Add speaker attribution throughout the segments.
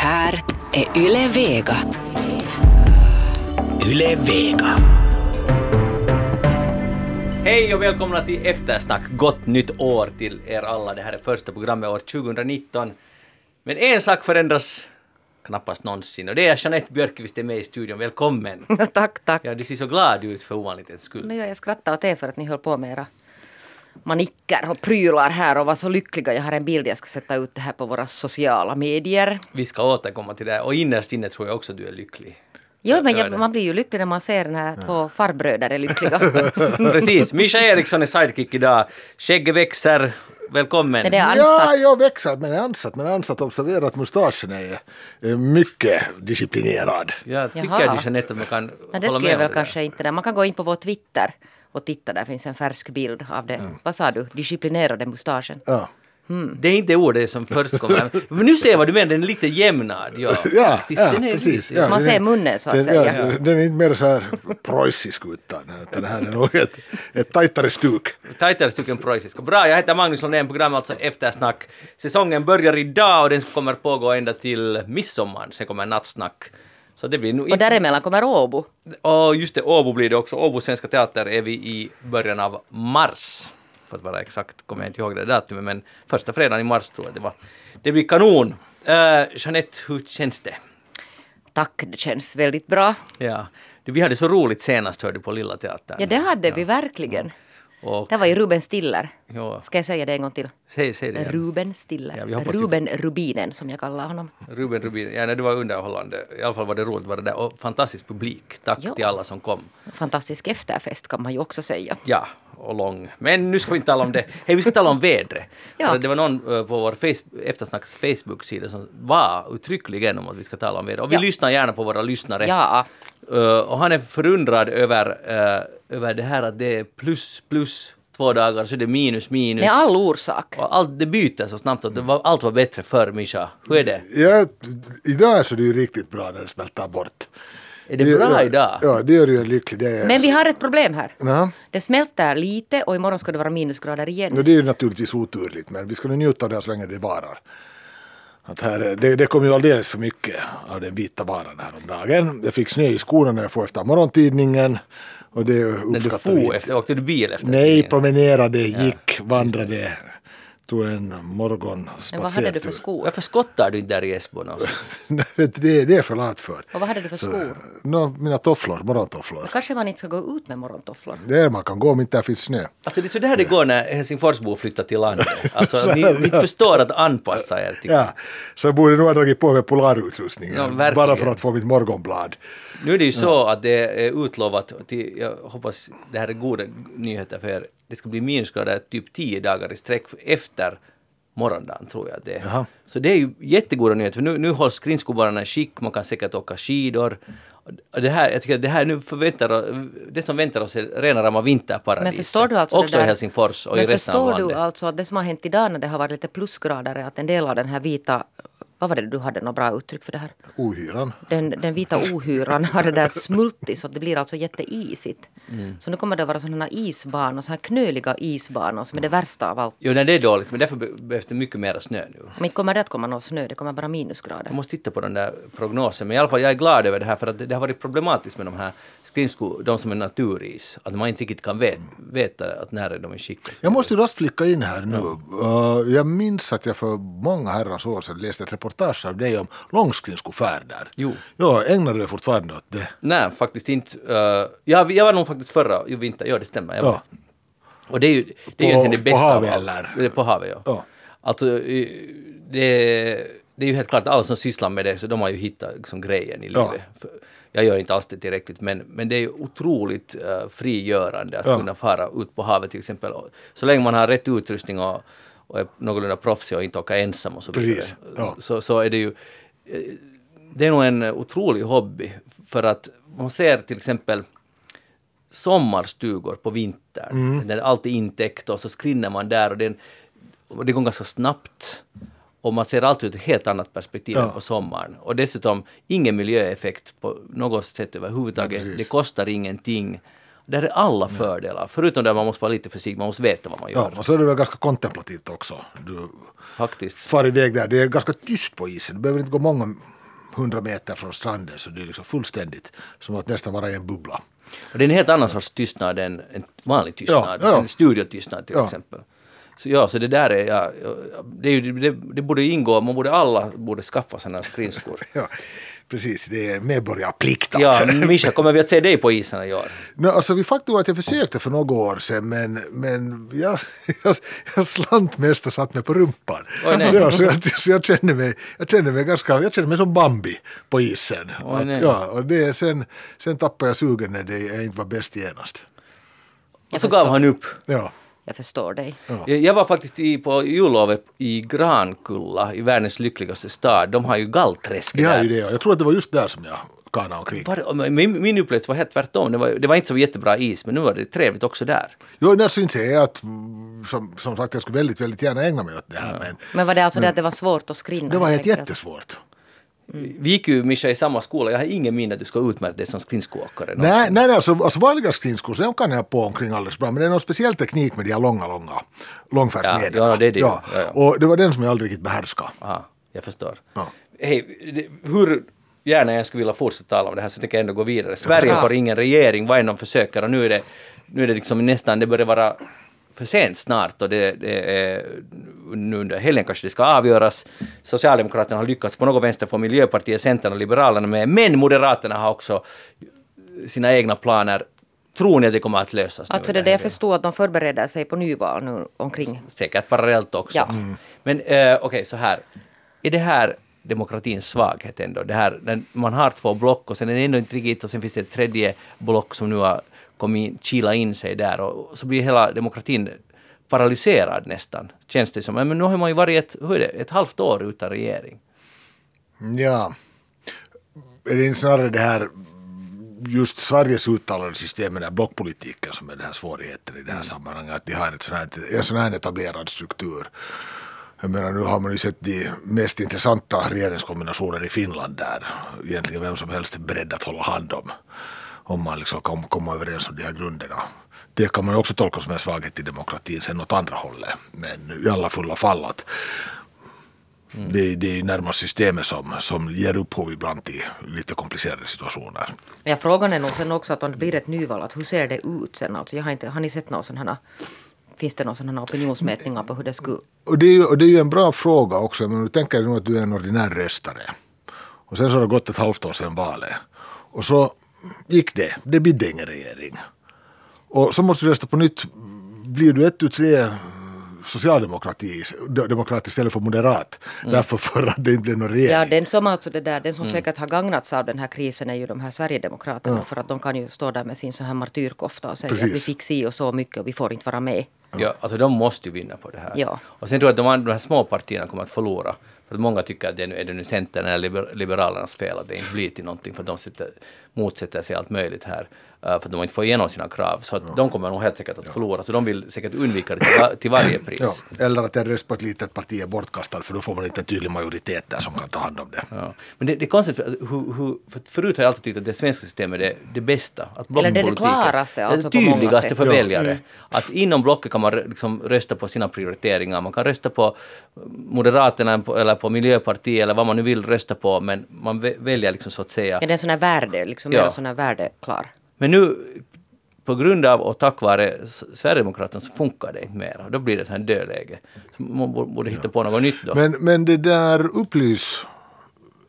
Speaker 1: här är Yle Vega.
Speaker 2: Yle Vega.
Speaker 3: Hej och välkomna till Eftersnack. Gott nytt år till er alla. Det här är första programmet år 2019. Men en sak förändras knappast någonsin och det är Jeanette Björkqvist är med i studion. Välkommen!
Speaker 4: tack, tack.
Speaker 3: Ja, du ser så glad ut för ovanlighetens skull.
Speaker 4: Nu, jag skrattar åt er för att ni höll på med era manicker och prylar här och var så lyckliga. Jag har en bild jag ska sätta ut det här på våra sociala medier.
Speaker 3: Vi ska återkomma till det och innerst inne tror jag också du är lycklig.
Speaker 4: Jo, men jag, man blir ju lycklig när man ser när två farbröder är lyckliga.
Speaker 3: Precis, Mischa Eriksson är sidekick idag. Skägget växer. Välkommen!
Speaker 4: När det är
Speaker 5: Ja, jag växer men är ansatt. Men är ansatt observera att mustaschen är mycket disciplinerad.
Speaker 3: Jag tycker
Speaker 4: Jaha.
Speaker 3: du Jeanette att man kan
Speaker 4: Nej, det
Speaker 3: hålla med
Speaker 4: jag
Speaker 3: om
Speaker 4: väl
Speaker 3: det
Speaker 4: kanske inte. Där. Man kan gå in på vår Twitter och titta. Där finns en färsk bild av det. Vad sa du? Disciplinerade mustaschen.
Speaker 5: Ja,
Speaker 3: där. Det är inte ordet som först kommer. Men nu ser jag vad du menar, den är lite jämnad. Ja,
Speaker 5: ja,
Speaker 3: faktiskt.
Speaker 5: ja
Speaker 3: Den är
Speaker 5: precis. Ja,
Speaker 4: Man ser
Speaker 5: är-
Speaker 4: munnen så att
Speaker 5: den,
Speaker 4: säga.
Speaker 5: Ja, den är inte mer så här preussisk utan, utan det här är nog ett, ett tajtare stuk.
Speaker 3: Tajtare stycken preussiska. Bra, jag heter Magnus Lundén, programmet alltså Eftersnack. Säsongen börjar idag och den kommer pågå ända till midsommar. Sen kommer nattsnack. Så det blir nog
Speaker 4: Och däremellan kommer Åbo.
Speaker 3: Och just det, Åbo blir det också. Åbo Svenska Teater är vi i början av mars. För att vara exakt kommer jag inte ihåg det datumet, men första fredagen i mars tror jag det var. Det blir kanon. Uh, Jeanette, hur känns det?
Speaker 4: Tack, det känns väldigt bra.
Speaker 3: Ja. Vi hade så roligt senast hörde du på Lilla Teatern.
Speaker 4: Ja, det hade vi verkligen.
Speaker 3: Och,
Speaker 4: Det var ju Ruben Stiller.
Speaker 3: ja,
Speaker 4: Ska jag säga det en gång till?
Speaker 3: säg, säg det igen.
Speaker 4: Ruben Stiller.
Speaker 3: Ja, vi
Speaker 4: Ruben Rubinen som jag kallar honom.
Speaker 3: Ruben Rubin, ja nej, det var underhållande. I alla fall var det roligt att vara där. Och fantastisk publik. Tack
Speaker 4: Ja.
Speaker 3: till alla som kom.
Speaker 4: Fantastisk efterfest kan man ju också säga.
Speaker 3: Ja, och lång. Men nu ska vi inte tala om det. Hej, vi ska tala om vädret.
Speaker 4: Ja.
Speaker 3: Det var någon eh, på vår face, Eftersnacks Facebook-sida som var uttryckligen om att vi ska tala om vädret. Och vi
Speaker 4: Ja.
Speaker 3: lyssnar gärna på våra lyssnare.
Speaker 4: Ja,
Speaker 3: Eh, och han är förundrad över, eh, över det här att det är plus, plus två dagar, så är det minus, minus.
Speaker 4: med all orsak.
Speaker 3: Och allt det byter så snabbt att det var, allt var bättre förr, Mischa. Hur är det?
Speaker 5: Ja, idag så är det ju riktigt bra när det smälter bort.
Speaker 3: Är det bra
Speaker 5: ja,
Speaker 3: idag?
Speaker 5: Ja, det gör ju en lycklig. Det är,
Speaker 4: Men vi har ett problem här.
Speaker 5: Ja.
Speaker 4: Det smälter lite och imorgon ska det vara minusgrader igen.
Speaker 5: det är ju naturligtvis oturligt men vi ska nu njuta av det så länge det varar. Att här, är- det, det kom ju alldeles för mycket av den vita varan här om dagen. Jag fick snö i skorna när jag får efter morgontidningen. Och det
Speaker 3: När du
Speaker 5: uppskattar
Speaker 3: for efter, åkte du bil efter?
Speaker 5: Nej,
Speaker 3: tidningen?
Speaker 5: promenerade, gick, vandrade, tog en morgonspatsertur.
Speaker 4: Men vad hade du för skor?
Speaker 3: Varför skottar du inte där i Esbo
Speaker 5: det, det är jag för lat för.
Speaker 4: Och vad hade du för skor?
Speaker 5: No, mina tofflor, morgontofflor.
Speaker 4: Kanske man inte ska gå ut med morgontofflor.
Speaker 5: Det är man kan gå om inte det finns snö.
Speaker 3: Alltså det är så där det går när Helsingforsbor flyttar till landet. Alltså ni, ni förstår att anpassa er. Tycker.
Speaker 5: Ja, så jag borde nog ha dragit på mig polarutrustningen.
Speaker 3: Ja, verkligen.
Speaker 5: bara för att få mitt morgonblad.
Speaker 3: Nu är det ju så att det är utlovat till, jag hoppas det här är goda nyheter för er, det ska bli minusgrader typ 10 dagar i sträck efter morgondagen tror jag det är.
Speaker 5: Jaha.
Speaker 3: Så det är ju jättegoda nyheter för nu, nu hålls skridskobanorna i skick, man kan säkert åka skidor. Och Det här, jag tycker att det här nu förväntar, det som väntar oss är rena rama vinterparadiset.
Speaker 4: Men förstår du alltså
Speaker 3: Också
Speaker 4: det där,
Speaker 3: i Helsingfors och i
Speaker 4: Men
Speaker 3: resten av
Speaker 4: förstår
Speaker 3: landet.
Speaker 4: du alltså att det som har hänt idag när det har varit lite plusgrader är att en del av den här vita, vad var det du hade något bra uttryck för det här?
Speaker 5: Ohyran.
Speaker 4: Den, den vita ohyran har det där smultit så det blir alltså jätteisigt.
Speaker 3: Mm.
Speaker 4: Så nu kommer det vara sådana isbanor, så här knöliga isbanor som är det värsta av allt.
Speaker 3: Jo, nej, det är dåligt, men därför be- behövs det mycket mer snö nu.
Speaker 4: Men kommer det att komma någon snö, det kommer bara minusgrader.
Speaker 3: Jag måste titta på den där prognosen, men i alla fall jag är glad över det här för att det, har varit problematiskt med de här skridsko, de som är naturis, att man inte riktigt kan veta, veta att när är de i skick. och så
Speaker 5: Jag måste ju raskt flicka in här nu. Uh, jag minns att jag för många herrans år sedan läste ett reportage av dig om långskridskofärder.
Speaker 3: Jo.
Speaker 5: Ja, ägnar du dig fortfarande åt det?
Speaker 3: Nej, faktiskt inte. Uh, jag, jag var nog faktiskt förra i vinter, ja det stämmer. Jag var.
Speaker 5: Ja.
Speaker 3: Och det är ju det är ju
Speaker 5: På-
Speaker 3: egentligen det
Speaker 5: på
Speaker 3: bästa
Speaker 5: havet,
Speaker 3: av allt.
Speaker 5: eller?
Speaker 3: På havet, ja.
Speaker 5: Ja.
Speaker 3: Alltså, det, det är ju helt klart att alla som sysslar med det, så de har ju hittat liksom, grejen i
Speaker 5: Ja.
Speaker 3: livet. För Jag gör inte alls det tillräckligt, men, men det är ju otroligt uh, frigörande att
Speaker 5: Ja.
Speaker 3: kunna fara ut på havet till exempel. Så länge man har rätt utrustning och, och är någorlunda proffsig och inte åker ensam och så vidare.
Speaker 5: Precis, ja.
Speaker 3: Så, så är det ju det är nog en otrolig hobby för att man ser till exempel sommarstugor på vintern.
Speaker 5: Mm.
Speaker 3: När allt är intäckt och så skrinner man där och det, och det går ganska snabbt. Och man ser alltid ur ett helt annat perspektiv
Speaker 5: Ja.
Speaker 3: än på sommaren. Och dessutom ingen miljöeffekt på något sätt överhuvudtaget.
Speaker 5: Ja, precis.
Speaker 3: det kostar ingenting. Där är alla fördelar. Förutom där man måste vara lite försiktig, man måste veta vad man gör.
Speaker 5: Ja, och så är det väl ganska kontemplativt också. Du
Speaker 3: Faktiskt.
Speaker 5: far iväg där, det är ganska tyst på isen. Du behöver inte gå många hundra meter från stranden så det är liksom fullständigt som att nästan vara i en bubbla.
Speaker 3: Och det är en helt annan sorts tystnad än en vanlig tystnad,
Speaker 5: Ja, ja.
Speaker 3: en studiotystnad till
Speaker 5: Ja.
Speaker 3: exempel. Så ja, så det där är, ja, det, är ju, det, det borde ingå, man borde alla borde skaffa sådana här skridskor.
Speaker 5: Ja, precis, det är medborgarplikt.
Speaker 3: Ja, Mischa, kommer vi att se dig på isen i år?
Speaker 5: No, alltså vi faktum att jag försökte för några år sedan men, men jag, jag, jag slant mest och satt mig på rumpan.
Speaker 3: Oj, nej.
Speaker 5: ja, så jag, så jag, kände mig, jag kände mig ganska, jag kände mig som Bambi på isen.
Speaker 3: Oj,
Speaker 5: att, ja, och det, sen, sen tappade jag sugen när det, jag inte var bäst genast.
Speaker 3: Och så gav han upp.
Speaker 5: Ja.
Speaker 4: Jag förstår dig.
Speaker 3: Jag, jag var faktiskt i, på jullovet i Grankulla, i världens lyckligaste stad. De har ju gallträsk där.
Speaker 5: ju det och jag tror att det var just där som jag kanade omkring.
Speaker 3: Var, min, min upplevelse var helt tvärtom. Det var, det var inte så jättebra is, men nu var det trevligt också där.
Speaker 5: Jo, där syns jag att mm, som, som sagt jag skulle väldigt, väldigt gärna ägna mig åt det här men
Speaker 4: Men var det alltså det att det var svårt att skrinna?
Speaker 5: det var
Speaker 4: helt
Speaker 5: helt
Speaker 3: Vi gick ju Mischa i samma skola. Jag har ingen minne att du ska utmärka dig som skridskoåkare.
Speaker 5: Nej, nej, nej alltså, alltså vanliga skridskor, de kan jag på omkring alldeles bra. Men det är någon speciell teknik med de här långa, långa långfärdsmedlen.
Speaker 3: Ja, ja, det är det.
Speaker 5: Ja.
Speaker 3: Ja, ja.
Speaker 5: Och det var den som jag aldrig riktigt behärskade.
Speaker 3: Aha, jag förstår.
Speaker 5: Ja.
Speaker 3: Hej, hur gärna jag skulle vilja fortsätta tala om det här så tänker jag ändå gå vidare. Sverige får ingen regering, vad än de försöker och nu är det, nu är det liksom nästan, det börjar vara för sent snart och det, det är nu under helgen kanske det ska avgöras. Socialdemokraterna har lyckats på något vänster få Miljöpartiet, Centern och Liberalerna med, men Moderaterna har också sina egna planer. Tror ni att det kommer att lösas?
Speaker 4: Alltså det är det jag förstår att de förbereder sig på nyval nu omkring.
Speaker 3: Säkert parallellt också.
Speaker 4: Ja.
Speaker 3: Men eh, okej, så här. Är det här demokratins svaghet ändå? Det här, man har två block och sen är det ändå inte riktigt och sen finns det ett tredje block som nu har kommit in, kila in sig där och så blir hela demokratin paralyserad nästan, känns det som. Men nu har man ju varit ett, hur är det, ett halvt år utan regering.
Speaker 5: Ja. Är det inte snarare det här just Sveriges uttalade system med blockpolitiken som är den här svårigheten i det här sammanhanget. Att de har ett sån här, en sån här etablerad struktur. Jag menar nu har man ju sett de mest intressanta regeringskombinationer i Finland där egentligen vem som helst är beredd att hålla hand om. Om man liksom kan komma överens om de här grunderna. Det kan man också tolka som en svaghet i demokratin sen åt andra hållet. Men i alla fulla fall att det, det är närmast systemet som, som ger upphov ibland till lite komplicerade situationer.
Speaker 4: Ja, frågan är nog sen också att om det blir ett nyval, att hur ser det ut sen? Alltså, jag har, inte, har ni sett någon sån här, finns det någon sån här opinionsmätningar på hur det skulle...
Speaker 5: Och det, är ju, och det är ju en bra fråga också, men du tänker nu att du är en ordinär röstare. Och sen så har det gått ett halvt år sedan valet. Och så gick det, det bidde ingen regering. Och så måste du rösta på nytt. Blir du ett, tu, tre socialdemokrati, demokrat istället för moderat. Därför för att det inte blev någon regering.
Speaker 4: Ja, den som alltså det där, den som
Speaker 3: Mm.
Speaker 4: säkert har gagnats av den här krisen är ju de här Sverigedemokraterna. För att de kan ju stå där med sin så här martyrkofta och säga att vi
Speaker 5: Precis.
Speaker 4: fick si och så mycket och vi får inte vara med.
Speaker 3: Ja, alltså de måste ju vinna på det här.
Speaker 4: Ja.
Speaker 3: Och sen tror jag att de, andra, de här små partierna kommer att förlora. För att många tycker att det är, nu, är det nu Centern eller liber, Liberalernas fel att det inte blir till någonting för de sitter, motsätter sig allt möjligt här eh, för att de inte får igenom sina krav. Så att de kommer nog helt säkert att förlora. Så de vill säkert undvika det till, va- till varje pris.
Speaker 5: Ja, eller att en röst på ett litet parti är bortkastad för då får man inte en tydlig majoritet där som kan ta hand om det.
Speaker 3: Ja. Men det, det är konstigt, för, hur, hur, för förut har jag alltid tyckt att det svenska systemet är det bästa. Att
Speaker 4: Eller det är det klaraste, alltså
Speaker 3: det tydligaste för
Speaker 5: Ja.
Speaker 3: väljare. Att inom blocket kan man liksom rösta på sina prioriteringar. Man kan rösta på Moderaterna eller på Miljöpartiet eller vad man nu vill rösta på, men man vä- väljer liksom så att säga.
Speaker 4: Ja, det är en sån här värde, liksom
Speaker 3: Ja.
Speaker 4: sån här värdeklar.
Speaker 3: Men nu på grund av och tack vare Sverigedemokraterna så funkar det inte mer. Då blir det så här dödläge. Så man borde- borde hitta på något nytt då.
Speaker 5: Men, men det där upplys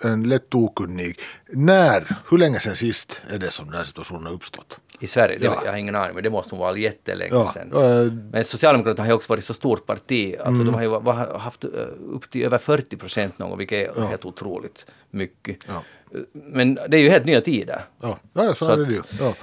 Speaker 5: en lätt okunnig. När, hur länge sedan sist är det som den här situationen har uppstått?
Speaker 3: I Sverige, det,
Speaker 5: Ja.
Speaker 3: jag har ingen aning, men det måste nog vara jättelänge
Speaker 5: Ja,
Speaker 3: sedan.
Speaker 5: äh,
Speaker 3: Men Socialdemokraterna har ju också varit så stort parti. Alltså
Speaker 5: Mm.
Speaker 3: de har ju haft eh, upp till över 40 procent någon gång, vilket är helt otroligt mycket.
Speaker 5: Ja.
Speaker 3: Eh, Men det är ju helt nya tider.
Speaker 5: ja, ja, ja så,
Speaker 3: Så
Speaker 5: är det ju. Ja.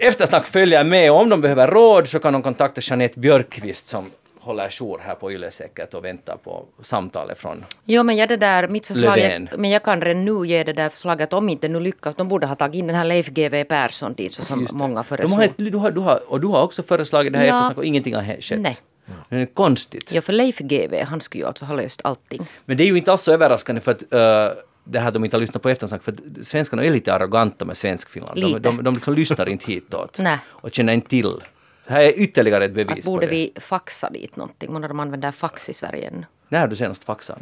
Speaker 3: Eftersnack följer med och om de behöver råd så kan de kontakta Jeanette Björkqvist som håller jour här på Yle säkert och väntar på samtalet från
Speaker 4: Jo men jag det där, mitt förslag,
Speaker 3: Löfven.
Speaker 4: men jag kan redan nu ge det där förslaget om inte nu lyckas, de borde ha tagit in den här Leif GW Persson dit så som många föreslog.
Speaker 3: har, du har, du har, Och du har också föreslagit det här
Speaker 4: Ja.
Speaker 3: eftersnack och ingenting har skett.
Speaker 4: Nej.
Speaker 3: Det är konstigt.
Speaker 4: Ja för Leif GW, han skulle ju alltså ha löst allting.
Speaker 3: Men det är ju inte alls så överraskande för att uh, det här de inte har lyssnat på eftersnack, för svenskarna är lite arroganta med Svenskfinland. De, de, de liksom lyssnar inte hitåt
Speaker 4: Nej.
Speaker 3: och känner inte till. Här är ytterligare ett bevis
Speaker 4: Att borde
Speaker 3: på det.
Speaker 4: vi faxa dit någonting? De använder fax i Sverige ännu?
Speaker 3: När har du senast faxat?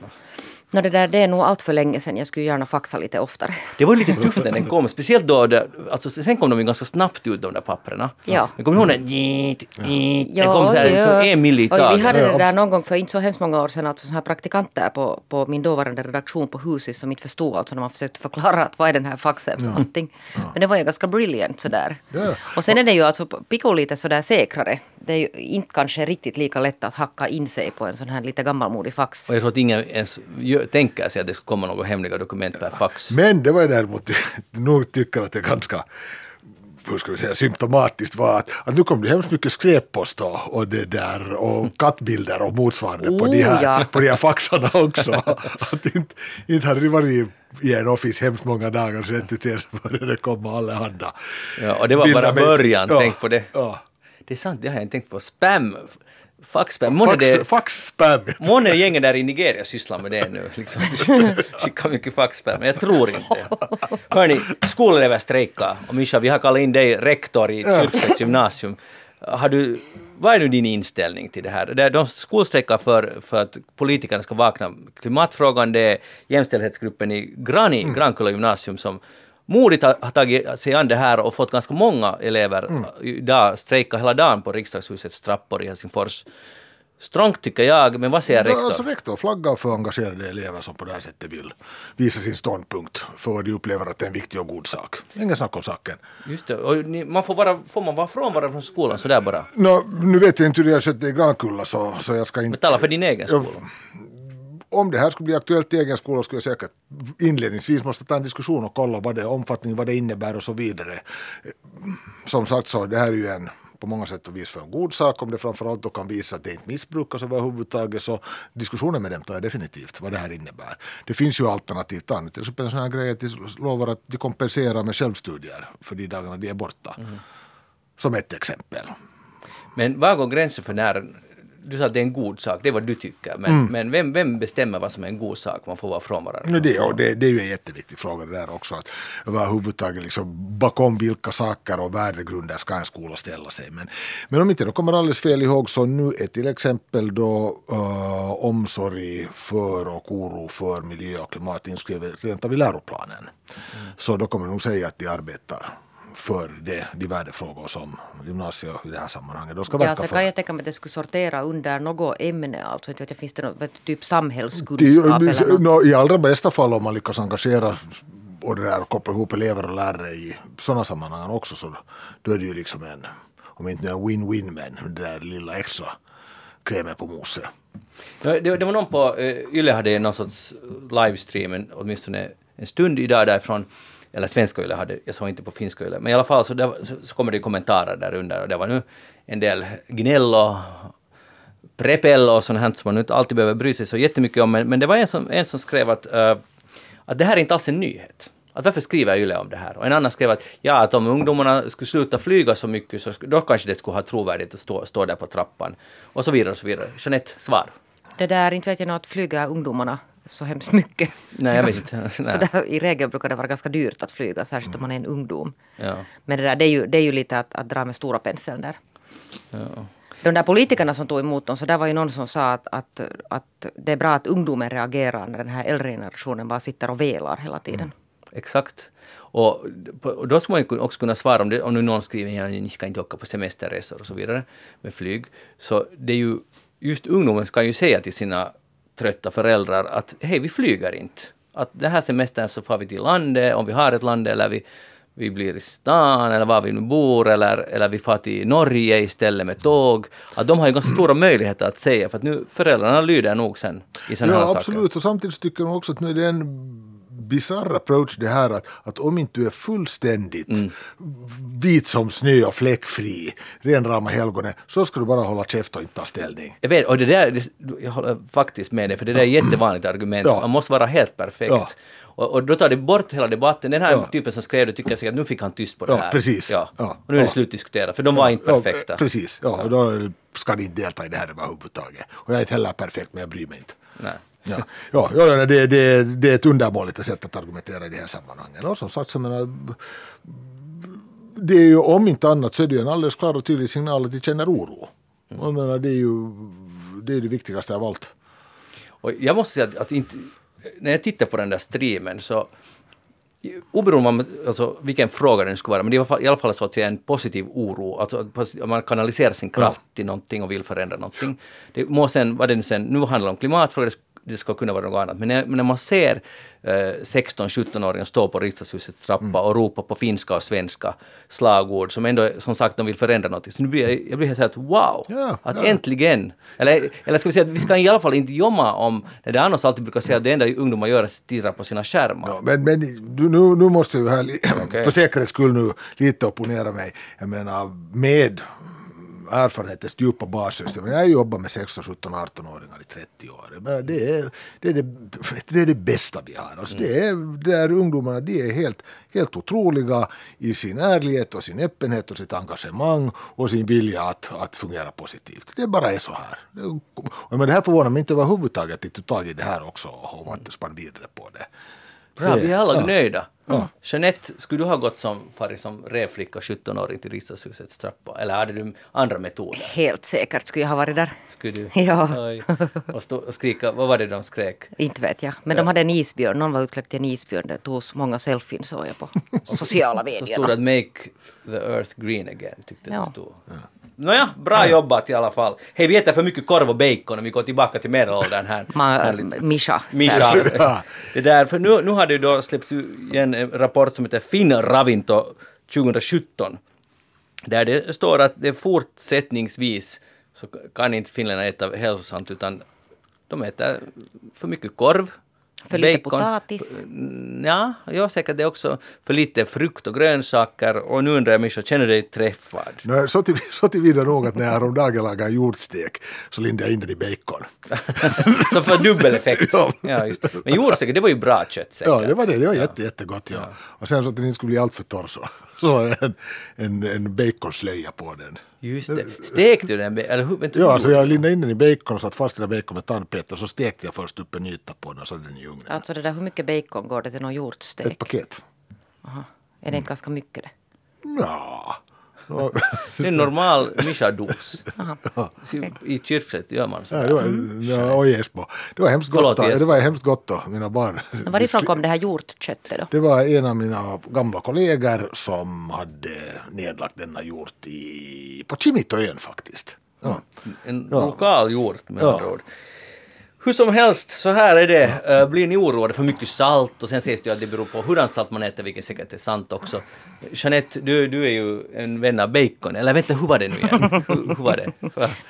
Speaker 4: No, det, där, det är nog allt för länge sedan. Jag skulle gärna faxa lite oftare.
Speaker 3: Det var lite tufft när den kom, speciellt då, det, alltså, sen kom de ju ganska snabbt ut de där papperna.
Speaker 4: Ja.
Speaker 3: Men kommer du ihåg den? Den kom så här, liksom en
Speaker 4: Oj, Vi hade
Speaker 5: Ja,
Speaker 4: det där någon gång för inte så hemskt många år sedan, alltså såna här praktikanter på, på min dåvarande redaktion på Husis som inte förstod alltså när man försökte förklara att vad är den här faxen för någonting. Men det var ju ganska brilliant sådär.
Speaker 5: Ja.
Speaker 4: Och sen är det ju alltså Pico lite sådär säkrare. Det är ju inte kanske riktigt lika lätt att hacka in sig på en sån här lite gammalmodig fax.
Speaker 3: Och jag tror att ingen ens gör, tänker sig att det ska komma några hemliga dokument per fax.
Speaker 5: Men det var jag däremot nog tycker att det är ganska hur ska vi säga, symptomatiskt var att, att nu kom det hemskt mycket skräppost och, och det där och kattbilder och motsvarande på, de
Speaker 4: Oh,
Speaker 5: här,
Speaker 4: ja.
Speaker 5: på de här faxarna också. att inte, inte hade det varit i en office hemskt många dagar så så började det komma allehanda
Speaker 3: Ja, och det var bara
Speaker 5: med-
Speaker 3: början,
Speaker 5: ja,
Speaker 3: tänk på det.
Speaker 5: Ja.
Speaker 3: Det är sant, det har jag inte tänkt på. Spam! Faxspam. Månne
Speaker 5: Fax.
Speaker 3: Månne gänget där i Nigeria sysslar med det nu. Liksom. Skickar mycket faxspam, men jag tror inte. Hörni, skolelever strejkar. Och Mischa, vi har kallat in dig rektor i Schultzets gymnasium. Har du, vad är nu din inställning till det här? De skolstrejkar för, för att politikerna ska vakna. Klimatfrågan, det är jämställdhetsgruppen i Grani, Grankulla gymnasium som modigt har, tagit sig an det här och fått ganska många elever idag strejka hela dagen på riksdagshusets trappor i Helsingfors. Strångt tycker jag, men vad säger
Speaker 5: Ja,
Speaker 3: rektor?
Speaker 5: alltså rektor flaggar för engagerade elever som på det här sättet vill visa sin ståndpunkt för vad de upplever att det är en viktig och god sak. Ingen snack om saken.
Speaker 3: Just det, och ni, man får, vara, får man vara frånvaro från skolan sådär bara?
Speaker 5: Nå, nu vet jag inte hur det har skett i Grankulla så, så jag ska inte...
Speaker 3: Men tala för din egen skola.
Speaker 5: Om det här skulle bli aktuellt i egen skola skulle jag säkert inledningsvis måste ta en diskussion och kolla vad det är omfattning, vad det innebär och så vidare. Som sagt så, det här är ju en på många sätt och vis för en god sak om det framförallt då kan visa att det inte missbrukas överhuvudtaget så diskussionen med dem tar jag definitivt vad det här innebär. Det finns ju alternativt annat, till exempel en sån här grej att de lovar att de kompenserar med självstudier för de dagarna de är borta. Som ett exempel.
Speaker 3: Men var går gränsen för när... Du sa att det är en god sak, det är vad du tycker. Men, men vem, vem bestämmer vad som är en god sak? Man får vara frånvarande.
Speaker 5: Nej, det, och det, det är ju en jätteviktig fråga det där också. Att överhuvudtaget liksom, bakom vilka saker och värdegrunder ska en skola ställa sig. Men, men om inte jag kommer alldeles fel ihåg så nu är till exempel då uh, omsorg för och oro för miljö och klimat inskrivet rent av i läroplanen. Så då kommer jag nog säga att de arbetar för det, de värdefrågor som gymnasiet i det här sammanhanget då ska
Speaker 4: Ja,
Speaker 5: verka
Speaker 4: så
Speaker 5: för.
Speaker 4: kan jag tänka mig att det skulle sortera under något ämne. Alltså, inte vet jag, finns det något, typ
Speaker 5: Det-
Speaker 4: samhällskunskap eller något?
Speaker 5: nå, I allra bästa fall om man lyckas engagera och det där, koppla ihop elever och lärare i sådana sammanhang också så då är det ju liksom en, om inte en win-win men det där lilla extra krämen på moset.
Speaker 3: Det, det, det var någon på uh, Yle hade någon sorts livestream, en- åtminstone en stund idag därifrån. Eller svenska Yle hade, jag såg inte på finska Yle. Men i alla fall så, där, så, så kommer det kommentarer där under och det var nu en del gnäll och prepel och sånt här som man inte alltid behöver bry sig så jättemycket om. Men, men det var en som, en som skrev att, uh, att det här är inte alls en nyhet. Att varför skriver Yle om det här? Och en annan skrev att ja, att om ungdomarna skulle sluta flyga så mycket så då kanske det skulle ha trovärdighet att stå, stå där på trappan. Och så vidare och så vidare. Jeanette, svar?
Speaker 4: Det där, inte vet jag nog att flyga ungdomarna så hemskt mycket.
Speaker 3: Nej, jag vet inte.
Speaker 4: Så där, I regel brukar det vara ganska dyrt att flyga, särskilt om man är en ungdom.
Speaker 3: Ja.
Speaker 4: Men det, där, det, är ju, det är ju lite att, att dra med stora penseln där.
Speaker 3: Ja.
Speaker 4: De där politikerna som tog emot dem, så där var ju någon som sa att, att, att det är bra att ungdomen reagerar när den här äldre generationen bara sitter och velar hela tiden.
Speaker 3: Exakt. Och, då ska man också kunna svara om, det, om nu någon skriver att ni ska inte åka på semesterresor och så vidare med flyg. Så det är ju, just ungdomen ska ju säga till sina trötta föräldrar att hej, vi flyger inte. Att den här semestern så far vi till landet, om vi har ett land, eller vi, vi blir i stan, eller var vi nu bor, eller, eller vi far till Norge istället med tåg. Att de har ju ganska stora möjligheter att säga, för att nu föräldrarna lyder nog sen i sådana här
Speaker 5: Ja
Speaker 3: saker.
Speaker 5: absolut och samtidigt tycker jag också att nu är det en bizarr approach det här att, att om inte du är fullständigt
Speaker 3: Mm.
Speaker 5: vit som snö och fläckfri, ren rama helgonet, så ska du bara hålla käft och inte ta ställning.
Speaker 3: Jag vet, och det där, jag håller faktiskt med dig, för det där är ett jättevanligt argument.
Speaker 5: Ja.
Speaker 3: Man måste vara helt perfekt.
Speaker 5: Ja.
Speaker 3: Och, och då tar det bort hela debatten. Den här
Speaker 5: Ja.
Speaker 3: typen som skrev det tycker säkert att nu fick han tyst på det
Speaker 5: Ja,
Speaker 3: här.
Speaker 5: precis.
Speaker 3: Ja.
Speaker 5: Ja.
Speaker 3: Och nu är det
Speaker 5: Ja.
Speaker 3: slutdiskuterat, för de var inte perfekta.
Speaker 5: Ja, precis, ja, och då ska ni inte delta i det här överhuvudtaget. Och jag är inte heller perfekt men jag bryr mig inte.
Speaker 3: Nej.
Speaker 5: Ja, ja, ja det, det, det är ett undermåligt sätt att argumentera i de här sammanhangen. Och som sagt, så menar, det är ju om inte annat så är det ju en alldeles klar och tydlig signal att de känner oro. Och jag menar, det är ju det, är det viktigaste av allt.
Speaker 3: Och jag måste säga att, att inte, när jag tittar på den där streamen så oberoende om alltså, vilken fråga den skulle vara, men det är i alla fall så att säga en positiv oro, alltså man kanaliserar sin kraft ja. till någonting och vill förändra någonting. Det må sen, vad det nu sen, nu handlar om klimatfrågor, det ska kunna vara något annat. Men när, när man ser eh, 16-17-åringar stå på riksdagshusets trappa mm. och ropa på finska och svenska slagord som ändå, som sagt, de vill förändra någonting. Så nu blir jag, jag blir helt såhär wow! Ja, att ja. äntligen! Eller, eller ska vi säga att vi ska i alla fall inte jomma om när det annars alltid brukar säga att det enda ungdomar gör är att stirra på sina skärmar.
Speaker 5: Ja, men men du, nu, nu måste jag här, okay. för säkerhets skull nu lite opponera mig. Jag menar med erfarenhetens djupa basis. Jag har jobbat med 16, 17, 18-åringar i 30 år. Men det, är, det, är det, det är det bästa vi har. Alltså det är, där ungdomarna de är helt, helt otroliga i sin ärlighet och sin öppenhet och sitt engagemang och sin vilja att, att fungera positivt. Det bara är så här. Men det här förvånar mig inte överhuvudtaget att de tog tag i det här också och spann vidare på det.
Speaker 3: Bra, vi är alla ja. nöjda. Ja. Jeanette, skulle du ha gått som farit som revflicka 17-åring till riksdagshusets trappa? Eller hade du andra metoder?
Speaker 4: Helt säkert skulle jag ha varit där.
Speaker 3: Skulle du?
Speaker 4: Ja.
Speaker 3: Och, stå, och skrika, vad var det de skrek?
Speaker 4: Inte vet jag. Men ja. de hade en isbjörn, någon var utklädd till en isbjörn. Det togs många selfies såg jag på sociala medier. Så
Speaker 3: stod det att make the earth green again, tyckte ja. det stod. Ja. Nåja, bra jobbat i alla fall. Hej, vi äter för mycket korv och bacon och vi går tillbaka till medelåldern här.
Speaker 4: Man, Mischa.
Speaker 3: Mischa. Det där, för nu, nu har det då släppts en rapport som heter Finn Ravinto 2017. Där det står att det fortsättningsvis så kan inte finländarna äta hälsosamt utan de äter för mycket korv,
Speaker 4: för lite bacon. potatis?
Speaker 3: Ja, ja, säkert det är också för lite frukt och grönsaker. Och nu undrar jag Mischa, känner du dig träffad?
Speaker 5: Nej, så, till, så tillvida nog att när jag häromdagen lagade jordstek så lindade jag in den i bacon.
Speaker 3: så för dubbel effekt? ja. ja just. Men jordstek, det var ju bra kött säkert?
Speaker 5: Ja, det var det. Det var jätte, jättegott. Ja. ja. Och sen så att den inte skulle bli alltför torr så, så en, en, en baconslöja på den.
Speaker 3: Just det. Stekte du den? Eller hur? Vänta,
Speaker 5: ja, så alltså jag lindade in den i bacon och satt fast den bacon med tandpetare så stekte jag först upp en yta på den och så den i ugnen.
Speaker 4: Alltså det där, hur mycket bacon går det till någon hjortstek?
Speaker 5: Ett paket.
Speaker 4: Aha. Är det inte ganska mycket det?
Speaker 5: Ja.
Speaker 3: det är en normal mischados. I Kyrkset gör man så.
Speaker 5: Ja, det var, ja, och Esbo. Det var hemskt gott. Då, det var hemskt gott då, mina barn.
Speaker 4: Varifrån kom det här hjortköttet då?
Speaker 5: Det var en av mina gamla kollegor som hade nedlagt denna hjort i, på Kimitoön faktiskt. Ja.
Speaker 3: En lokal hjort med andra ord. Hur som helst, så här är det. Uh, blir ni oroade för mycket salt och sen sägs det ju att det beror på hurdant salt man äter, vilket säkert är sant också. Jeanette, du, du är ju en vän av bacon, eller vänta, hur var det nu igen? hur, hur var det?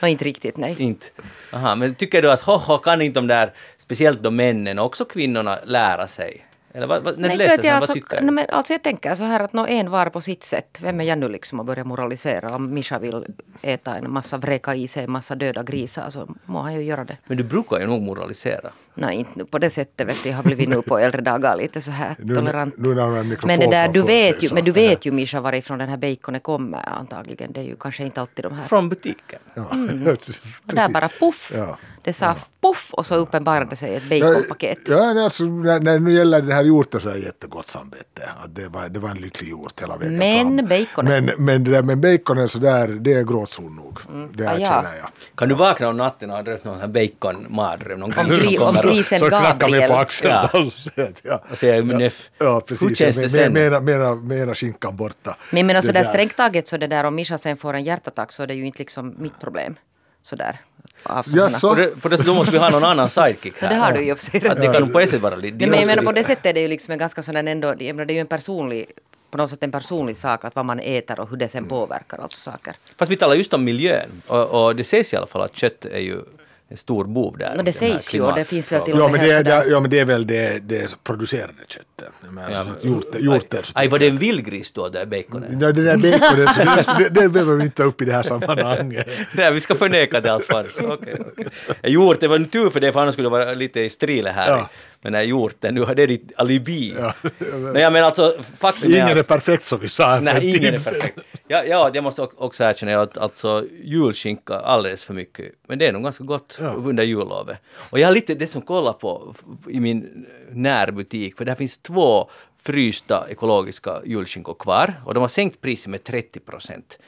Speaker 4: Ja, inte riktigt, nej.
Speaker 3: Inte? Aha, men tycker du att hoho, kan inte de där, speciellt de männen och också kvinnorna, lära sig? Eller vad, vad, när du läser
Speaker 4: jag,
Speaker 3: vad tycker
Speaker 4: du? Men, alltså jag tänker så här att nå en var på sitt sätt. Vem är jag nu liksom att börja moralisera? Om Mischa vill äta en massa, vräka i sig en massa döda grisar så må han ju göra det.
Speaker 3: Men du brukar ju nog moralisera.
Speaker 4: Nej, inte på det sättet vet du. Jag har blivit nu på äldre dagar lite så här
Speaker 5: nu,
Speaker 4: tolerant.
Speaker 5: Nu,
Speaker 4: nu men det där, du vet ju, men du vet ju Mischa varifrån den här baconen kommer antagligen. Det är ju kanske inte alltid de här.
Speaker 3: Från butiken.
Speaker 5: Ja. Mm.
Speaker 4: och där bara poff. Ja. Det sa ja. poff och så uppenbarade sig ett baconpaket.
Speaker 5: Ja, ja alltså, när, när nu gäller det här hjorten så är jag jättegott samvete. Det var, det var en lycklig hjort hela vägen
Speaker 4: Men fram. baconen.
Speaker 5: Men, men det där med baconen så där, det är gråtzon nog. Mm. Det ah, ja. jag.
Speaker 3: Kan du vakna om natten och ha drömt någon bacon-mardröm?
Speaker 4: Någon om grisen
Speaker 5: så knackar mig på axeln. Ja.
Speaker 3: ja. Och säger ja.
Speaker 5: ja, precis. Hur känns det sen? Mera, mera, mera skinkan borta.
Speaker 4: Men, men alltså det där strängt taget så det där om Mischa sen får en hjärtattack så är det ju inte liksom mitt problem. Sådär.
Speaker 3: Ja, så. På, det, på då måste vi ha någon annan sidekick här.
Speaker 4: Ja, det har du ju sig.
Speaker 3: Att det kan på ett sätt vara lite...
Speaker 4: Men jag menar på det sättet är det ju liksom en ganska sån ändå, det är ju en personlig på något sätt en personlig sak att vad man äter och hur det sen påverkar alltså saker.
Speaker 3: Fast vi talar just om miljön och, och det sägs i alla fall att kött är ju en stor bov där.
Speaker 4: No, det sägs ju och det finns väl till
Speaker 5: och med ja, men det, är, ja men det är väl det, det producerade köttet. Men ja, alltså,
Speaker 3: aj, var det en vildgris då, där baconen?
Speaker 5: Ja, det där baconet, det, det behöver vi inte ta upp i det här sammanhanget.
Speaker 3: Nej, vi ska förneka det alls Okay, okay. Hjort, det var en tur för det, för annars skulle det vara lite i strile här. Ja. Men när hjorten, nu har det ditt alibi. Ja, men, Nej, men alltså,
Speaker 5: faktum ingen är, att, är perfekt som vi sa.
Speaker 3: Nej, ingen är perfekt. Ja, ja, jag måste ock- också erkänna att alltså, julskinka alldeles för mycket. Men det är nog ganska gott
Speaker 5: Ja.
Speaker 3: under jullovet. Och jag har lite det som kollar på i min närbutik, för där finns två frysta ekologiska julskinkor kvar och de har sänkt priset med 30 procent.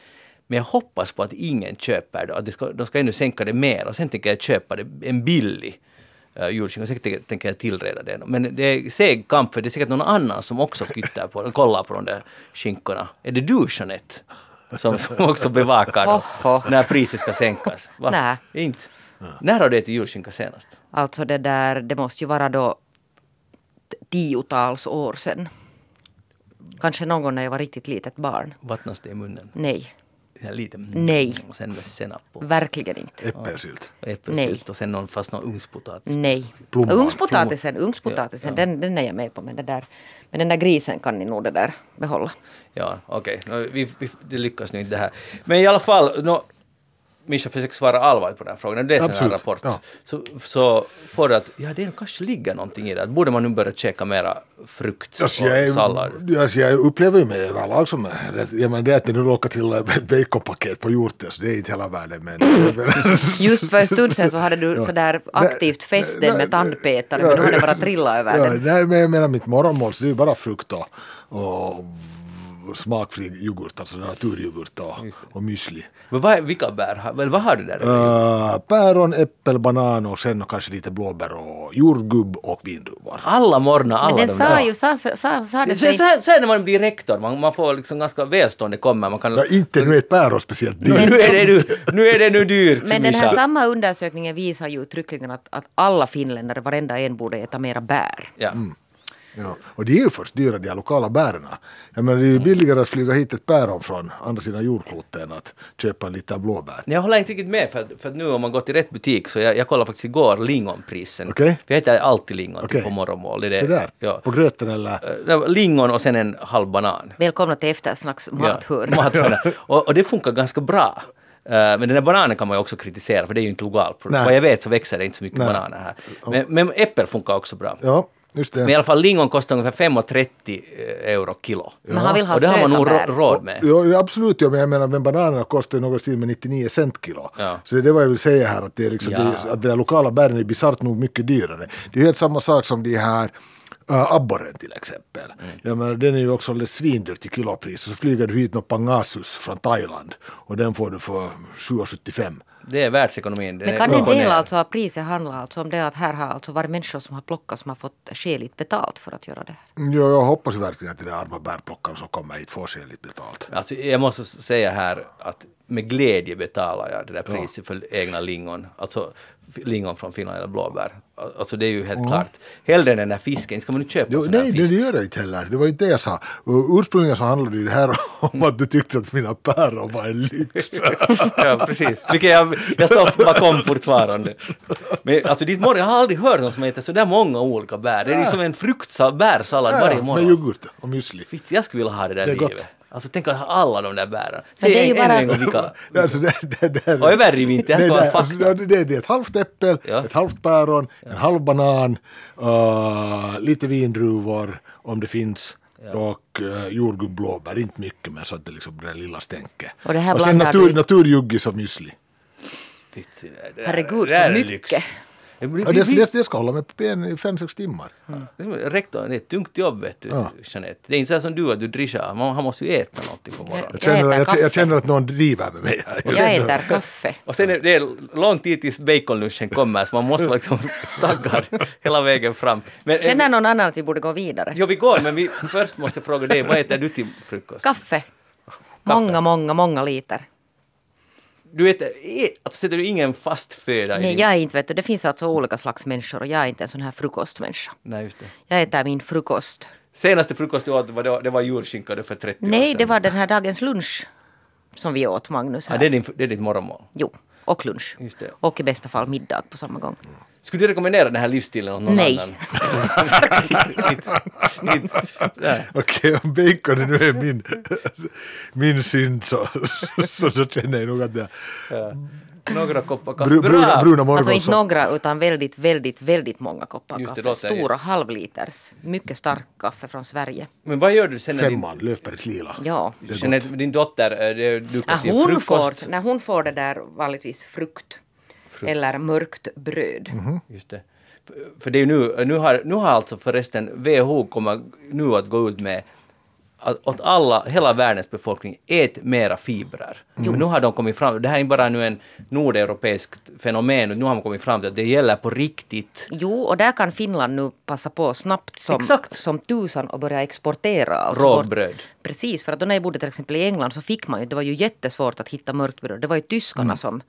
Speaker 3: Men jag hoppas på att ingen köper det, att det ska, de ska ännu sänka det mer och sen tänker jag köpa det, en billig uh, julskinka, sen tänker- tänker jag tillreda den. Men det är seg kamp för det är säkert någon annan som också kyttar på, kollar på de där skinkorna. Är det du Jeanette? Som, som också bevakar
Speaker 4: Hoho.
Speaker 3: när priset ska sänkas? Va?
Speaker 4: Nej.
Speaker 3: Inte? När har du ätit julskinka senast?
Speaker 4: Alltså det där, det måste ju vara då tiotals år sedan. Kanske någon gång när jag var riktigt litet barn.
Speaker 3: Vattnas det i munnen?
Speaker 4: Nej,
Speaker 3: lite.
Speaker 4: Nej.
Speaker 3: Och sen senap och
Speaker 4: verkligen inte.
Speaker 5: Äppelsylt.
Speaker 3: äppelsylt och sen någon, fast någon ugnspotatis.
Speaker 4: Nej. Ugnspotatisen, ugnspotatisen
Speaker 3: Ja, ja.
Speaker 4: Den, den är jag med på. Men, det där, men den där grisen kan ni nog det där behålla.
Speaker 3: Ja, okej. Nå, Vi, vi, det lyckas nu inte det här. Men i alla fall, nå, Mischa försöker svara allvarligt på den här frågan. Du läser den
Speaker 5: Absolut,
Speaker 3: här rapport
Speaker 5: ja.
Speaker 3: så, så får du att ja, det kanske ligger någonting i det. Borde man nu börja käka mera frukt
Speaker 5: Alltså,
Speaker 3: och
Speaker 5: jag, är-
Speaker 3: sallad?
Speaker 5: alltså, jag upplever ju mig överlag som jag menar, det att det nu råkar till ett baconpaket på hjorten så det är inte hela världen men
Speaker 4: Just för en stund sedan så hade du sådär aktivt fäst den med tandpetare men nu har det bara trillat över
Speaker 5: ja,
Speaker 4: den.
Speaker 5: nej, men jag menar mitt morgonmål så det är ju bara frukt och, och smakfri yoghurt, alltså naturyoghurt och, och müsli.
Speaker 3: Men vad, vilka bär? Väl, vad har du där?
Speaker 5: Uh, päron, äppel, banan och sen kanske lite blåbär och jordgubb och vindruvor.
Speaker 3: Alla morgnar, alla
Speaker 4: Men den
Speaker 3: de
Speaker 4: sa
Speaker 3: där.
Speaker 4: ju, sa, sa, sa, det
Speaker 3: Så, så,
Speaker 4: sig.
Speaker 3: här, så här när man blir rektor, man, man får liksom ganska välstående kommer. Man kan,
Speaker 5: Ja, inte nu är ett päron speciellt dyrt.
Speaker 3: nu, är det nu, nu är det nu dyrt,
Speaker 4: Men den här samma undersökningen visar ju uttryckligen att, att alla finländare, varenda en, borde äta mera bär.
Speaker 3: Ja.
Speaker 5: Ja, och det är ju först dyra de här lokala bären. Jag menar, det är ju billigare att flyga hit ett päron från andra sidan jordklotet än att köpa en liten blåbär.
Speaker 3: Jag håller inte riktigt med för för nu om man går till rätt butik så jag, jag kollade faktiskt igår lingonprisen.
Speaker 5: Okej.
Speaker 3: För jag äter alltid lingon
Speaker 5: Okej.
Speaker 3: på morgonmål. Det är det.
Speaker 5: Så där,
Speaker 3: Ja.
Speaker 5: på gröten eller?
Speaker 3: Eh, Lingon och sen en halv banan.
Speaker 4: Välkomna till eftersnacks mathörn.
Speaker 3: Ja, mathörna. och, och det funkar ganska bra. Eh, men den där bananen kan man ju också kritisera för det är ju inte.
Speaker 5: Nej.
Speaker 3: Vad jag vet så växer det inte så mycket
Speaker 5: Nej.
Speaker 3: bananer här. Men, men äppel funkar också bra.
Speaker 5: Ja, just det.
Speaker 3: Men i alla fall lingon kostar ungefär 5,30 euro kilo.
Speaker 4: Men han vill ha
Speaker 3: och det har man nog råd med.
Speaker 5: Ja, absolut, ja, men jag menar men bananerna kostar ju något stil med 99 cent kilo.
Speaker 3: Ja.
Speaker 5: Så det är det vad jag vill säga här, att det är liksom,
Speaker 3: Ja.
Speaker 5: det, att de där lokala bären är bisarrt nog mycket dyrare. Det är helt samma sak som de här uh, abborren till exempel.
Speaker 3: Mm.
Speaker 5: Jag menar, den är ju också alldeles svindyrt i kilopris. Så flyger du hit någon pangasus från Thailand och den får du för 7,75.
Speaker 3: Det är världsekonomin.
Speaker 4: Men kan en del alltså av priset handla alltså om det att här har alltså varit människor som har plockat som har fått skäligt betalt för att göra det här?
Speaker 5: Ja, jag hoppas verkligen att de där arma bärplockarna som kommer hit får skäligt betalt.
Speaker 3: Alltså, jag måste säga här att med glädje betalar jag det där priset för egna lingon. Alltså lingon från Finland eller blåbär. Al- Alltså det är ju helt klart. Hellre än den där fisken. Ska man nu köpa
Speaker 5: Jo,
Speaker 3: sån
Speaker 5: nej,
Speaker 3: fisk?
Speaker 5: det gör jag inte heller. Det var inte det jag sa. Ursprungligen så handlade det här om att du tyckte att mina päron var en lyx.
Speaker 3: ja, precis. Vilket jag, jag står bakom fortfarande. Men alltså ditt morgon, jag har aldrig hört någon som äter så där många olika bär. Det är liksom en fruktsallad, bärsallad varje
Speaker 5: med
Speaker 3: morgon.
Speaker 5: yoghurt och müsli.
Speaker 3: Fitz, jag skulle vilja ha det där
Speaker 5: Det är gott.
Speaker 3: Alltså tänk att ha alla de där bären.
Speaker 4: Men det är ju
Speaker 3: Säg ännu
Speaker 4: bara-
Speaker 3: en gång vilka.
Speaker 5: Alltså, det, det, det,
Speaker 3: Och överdriv inte, jag ska vara
Speaker 5: det,
Speaker 3: fakta.
Speaker 5: alltså, det, är ett halvt äppel,
Speaker 3: Ja.
Speaker 5: ett halvt päron, en halv banan, uh, lite vindruvor om det finns och uh, jordgubb, blåbär, inte mycket men så att det liksom det lilla stänket.
Speaker 4: Och det här
Speaker 5: sen
Speaker 4: blandar
Speaker 5: natur,
Speaker 4: du-
Speaker 5: naturjuggis och müsli.
Speaker 4: Herregud, så mycket.
Speaker 5: Ja, det, det, det ska hålla mig på ben i fem, sex timmar.
Speaker 3: Rektorn, det är ett tungt jobb vet du,
Speaker 5: Ja.
Speaker 3: Jeanette. Det är inte så här som du att du drischar, man, han måste ju äta någonting på morgonen.
Speaker 5: Jag
Speaker 4: Jag
Speaker 5: känner,
Speaker 4: äter
Speaker 5: jag,
Speaker 4: kaffe.
Speaker 5: jag känner att någon driver med mig här.
Speaker 4: Jag äter kaffe.
Speaker 3: Och sen är det lång tid tills baconlunchen kommer så man måste liksom taggad hela vägen fram. Men,
Speaker 4: Känner någon annan att vi borde gå vidare?
Speaker 3: Jo, vi går, men vi först måste jag fråga dig, vad äter du till frukost?
Speaker 4: Kaffe. Många, många, många liter.
Speaker 3: Du ä- alltså sätter du ingen fast föda i
Speaker 4: Nej,
Speaker 3: din...
Speaker 4: jag är inte, vet du, det finns alltså olika slags människor och jag är inte en sån här frukostmänniska.
Speaker 3: Nej, just det.
Speaker 4: Jag äter min frukost.
Speaker 3: Senaste frukost du åt, var det, det var julskinka det för 30 år
Speaker 4: Nej,
Speaker 3: sedan.
Speaker 4: det var den här dagens lunch som vi åt, Magnus. Här.
Speaker 3: det, är din, det är ditt morgonmål.
Speaker 4: Jo, och lunch.
Speaker 3: Just det.
Speaker 4: Och i bästa fall middag på samma gång.
Speaker 3: Skulle du rekommendera den här livsstilen åt någon
Speaker 4: Nej.
Speaker 3: annan? nej.
Speaker 5: Okej, om bacon nu är min, min synd så, så då känner jag nog att jag...
Speaker 3: Några koppar kaffe.
Speaker 5: Bru, bruna,
Speaker 3: Bra!
Speaker 5: bruna
Speaker 4: Alltså inte några utan väldigt, väldigt, väldigt många koppar
Speaker 3: Just det,
Speaker 4: kaffe. Stora halvliters. Mycket stark kaffe från Sverige.
Speaker 3: Men vad gör du sen när din,
Speaker 5: Femman, Löfbergs lila.
Speaker 4: Ja.
Speaker 5: Det är
Speaker 3: Jeanette, din dotter det
Speaker 4: När
Speaker 3: dukar till
Speaker 4: hon,
Speaker 3: frukost?
Speaker 4: får, när hon får det där vanligtvis frukt, eller mörkt bröd.
Speaker 5: Mhm.
Speaker 3: Just det. För, det är nu, nu har, nu har alltså förresten WHO kommer nu att gå ut med att åt alla, hela världens befolkning, ät mera fibrer. Men nu har de kommit fram, det här är inte bara nu en nordeuropeiskt fenomen, nu har man kommit fram till att det gäller på riktigt.
Speaker 4: Jo, och där kan Finland nu passa på snabbt som,
Speaker 3: Exakt.
Speaker 4: som tusan och börja exportera. alltså
Speaker 3: Rågbröd.
Speaker 4: Precis, för att då när jag bodde till exempel i England så fick man ju, det var ju jättesvårt att hitta mörkt bröd. Det var ju tyskarna
Speaker 3: Mm.
Speaker 4: som,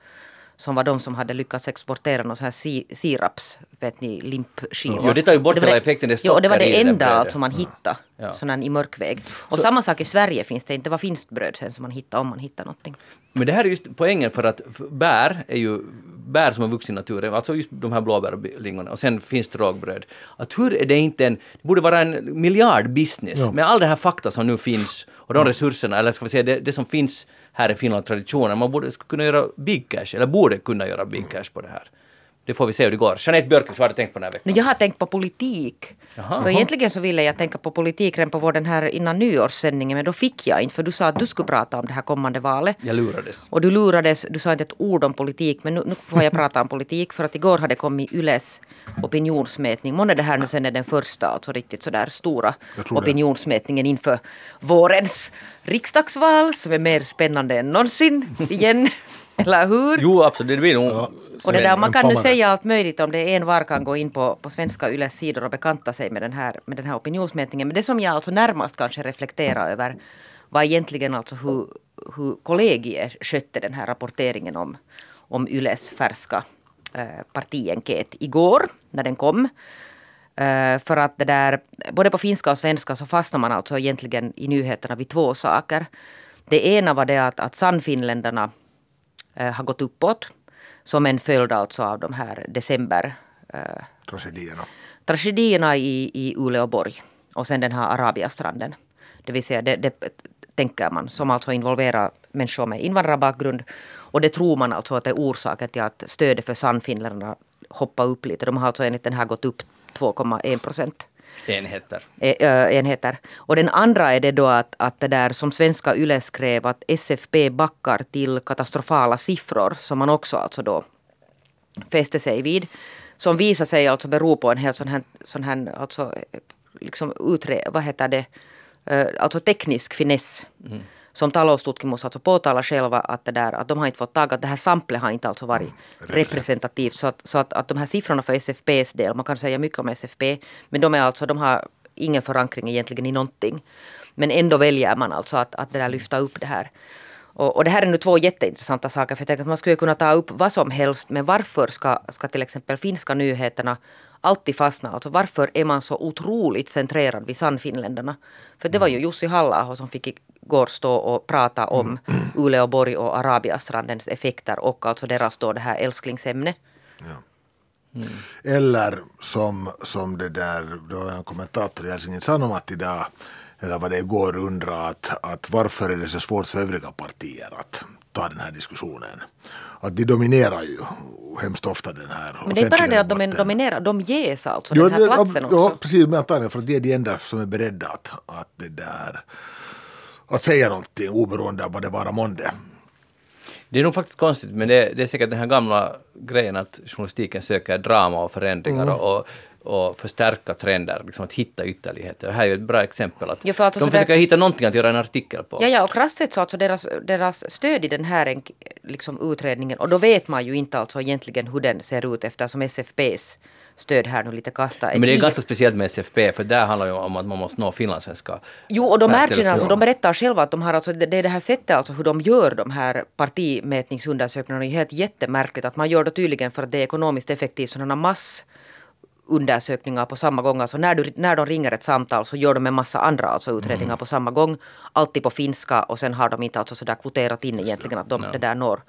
Speaker 4: som var de som hade lyckats exportera någon sån här si, siraps, vet ni, limpskivor.
Speaker 3: Jo, det tar ju bort hela
Speaker 4: det-
Speaker 3: effekten, det
Speaker 4: Jo, och det var det enda alltså man hittade,
Speaker 3: Ja.
Speaker 4: sån här i mörkväg. Och samma sak i Sverige finns det inte, var finskt bröd sen som man hittade om man hittade någonting.
Speaker 3: Men det här är just poängen för att bär är ju bär som är vuxit i naturen, alltså just de här blåbär och lingonen och sen finns det rågbröd. Att hur är det inte en, det borde vara en miljardbusiness
Speaker 5: Ja.
Speaker 3: med all det här fakta som nu finns och de resurserna, eller ska vi säga det, det som finns här i Finland, traditionen, man borde kunna göra big cash, eller borde kunna göra big cash på det här. Det får vi se hur det går. Jeanette Björkqvist, vad har du tänkt på den här veckan?
Speaker 4: Jag har tänkt på politik.
Speaker 3: Jaha.
Speaker 4: För egentligen så ville jag tänka på politik redan på vår den här innan nyårssändningen men då fick jag inte för du sa att du skulle prata om det här kommande valet.
Speaker 3: Jag lurades.
Speaker 4: Och du lurades, du sa inte ett ord om politik men nu, nu får jag prata om politik för att igår hade kommit Yles opinionsmätning. Månne det här nu sen är den första, alltså riktigt sådär stora
Speaker 5: tror det.
Speaker 4: opinionsmätningen inför vårens riksdagsval som är mer spännande än någonsin igen. Eller hur?
Speaker 3: Jo, absolut, det blir nog...
Speaker 4: Och det där, man kan nu säga allt möjligt om det. En var kan gå in på, på svenska Yles sidor och bekanta sig med den, här, med den här opinionsmätningen. Men det som jag alltså närmast kanske reflekterar över var egentligen alltså hur, hur kollegiet skötte den här rapporteringen om, om Yles färska eh, partienkät igår när den kom. Eh, för att det där, både på finska och svenska så fastnar man alltså egentligen i nyheterna vid två saker. Det ena var det att, att Sannfinländarna har gått uppåt som en följd alltså av de här december eh,
Speaker 5: Tragedierna.
Speaker 4: tragedierna i, i Uleåborg och sen den här Arabiastranden. Det vill säga det, det tänker man som alltså involverar människor med invandrarbakgrund och det tror man alltså att det är orsaken till att stödet för Sannfinländarna hoppar upp lite. De har alltså enligt den här gått upp 2,1 procent
Speaker 3: Enheter.
Speaker 4: eh, enheter. Och den andra är det då att, att det där som svenska YLE skrev att SFP backar till katastrofala siffror som man också alltså då fäste sig vid. Som visar sig alltså bero på en helt sån här, sån här alltså, eh, liksom utre, vad heter det, Eh, alltså teknisk finess. Som taloustutkimus alltså påtalar själva att, det där, att de har inte fått tag att det här samplet har inte alltså varit representativt. Så, att, så att, att de här siffrorna för SFPs del, man kan säga mycket om SFP, men de är alltså, de har ingen förankring egentligen i någonting. Men ändå väljer man alltså att, att det där lyfta upp det här. Och, och det här är nu två jätteintressanta saker. För jag tänker att man skulle kunna ta upp vad som helst. Men varför ska, ska till exempel finska nyheterna alltid fastna? Alltså varför är man så otroligt centrerad vid Sannfinländarna? För det var ju Jussi halla som fick igår stå och prata om Uleåborg och Arabiastrandens effekter och alltså deras då det här älsklingsämne.
Speaker 5: Eller som, som det där, det var en kommentator i Helsingin Sanomat idag, eller vad det igår undrar att, att varför är det så svårt för övriga partier att ta den här diskussionen. Att de dominerar ju hemskt ofta den här
Speaker 4: Men det är inte bara det att de dominerar, de ges alltså
Speaker 5: Jo,
Speaker 4: den här
Speaker 5: det-
Speaker 4: platsen
Speaker 5: ja,
Speaker 4: också.
Speaker 5: precis, men antagligen för att det är de enda som är beredda att, att det där att säga någonting oberoende av vad det vara månde.
Speaker 3: Det är nog faktiskt konstigt, men det, det är säkert den här gamla grejen att journalistiken söker drama och förändringar
Speaker 4: Mm.
Speaker 3: och, och förstärka trender, liksom att hitta ytterligheter. Det här är ju ett bra exempel. Att
Speaker 4: Ja, för alltså
Speaker 3: de
Speaker 4: så där-
Speaker 3: försöker hitta någonting att göra en artikel på.
Speaker 4: Ja, ja, och krasst sett så alltså deras, deras stöd i den här liksom, utredningen, och då vet man ju inte alltså egentligen hur den ser ut eftersom SFPs stöd här nu lite kastar.
Speaker 3: Men det är
Speaker 4: i-
Speaker 3: ganska speciellt med SFP, för där handlar det om att man måste nå finlandssvenska.
Speaker 4: Jo, och de erkänner, alltså, de berättar själva att de har alltså, det det är det här sättet alltså hur de gör de här partimätningsundersökningarna är helt jättemärkligt. Att man gör det tydligen för att det är ekonomiskt effektivt sådana mass undersökningar på samma gång. Alltså när, du, när de ringer ett samtal så gör de en massa andra alltså utredningar på samma gång. Alltid på finska och sen har de inte alltså sådär kvoterat in egentligen att de det där når,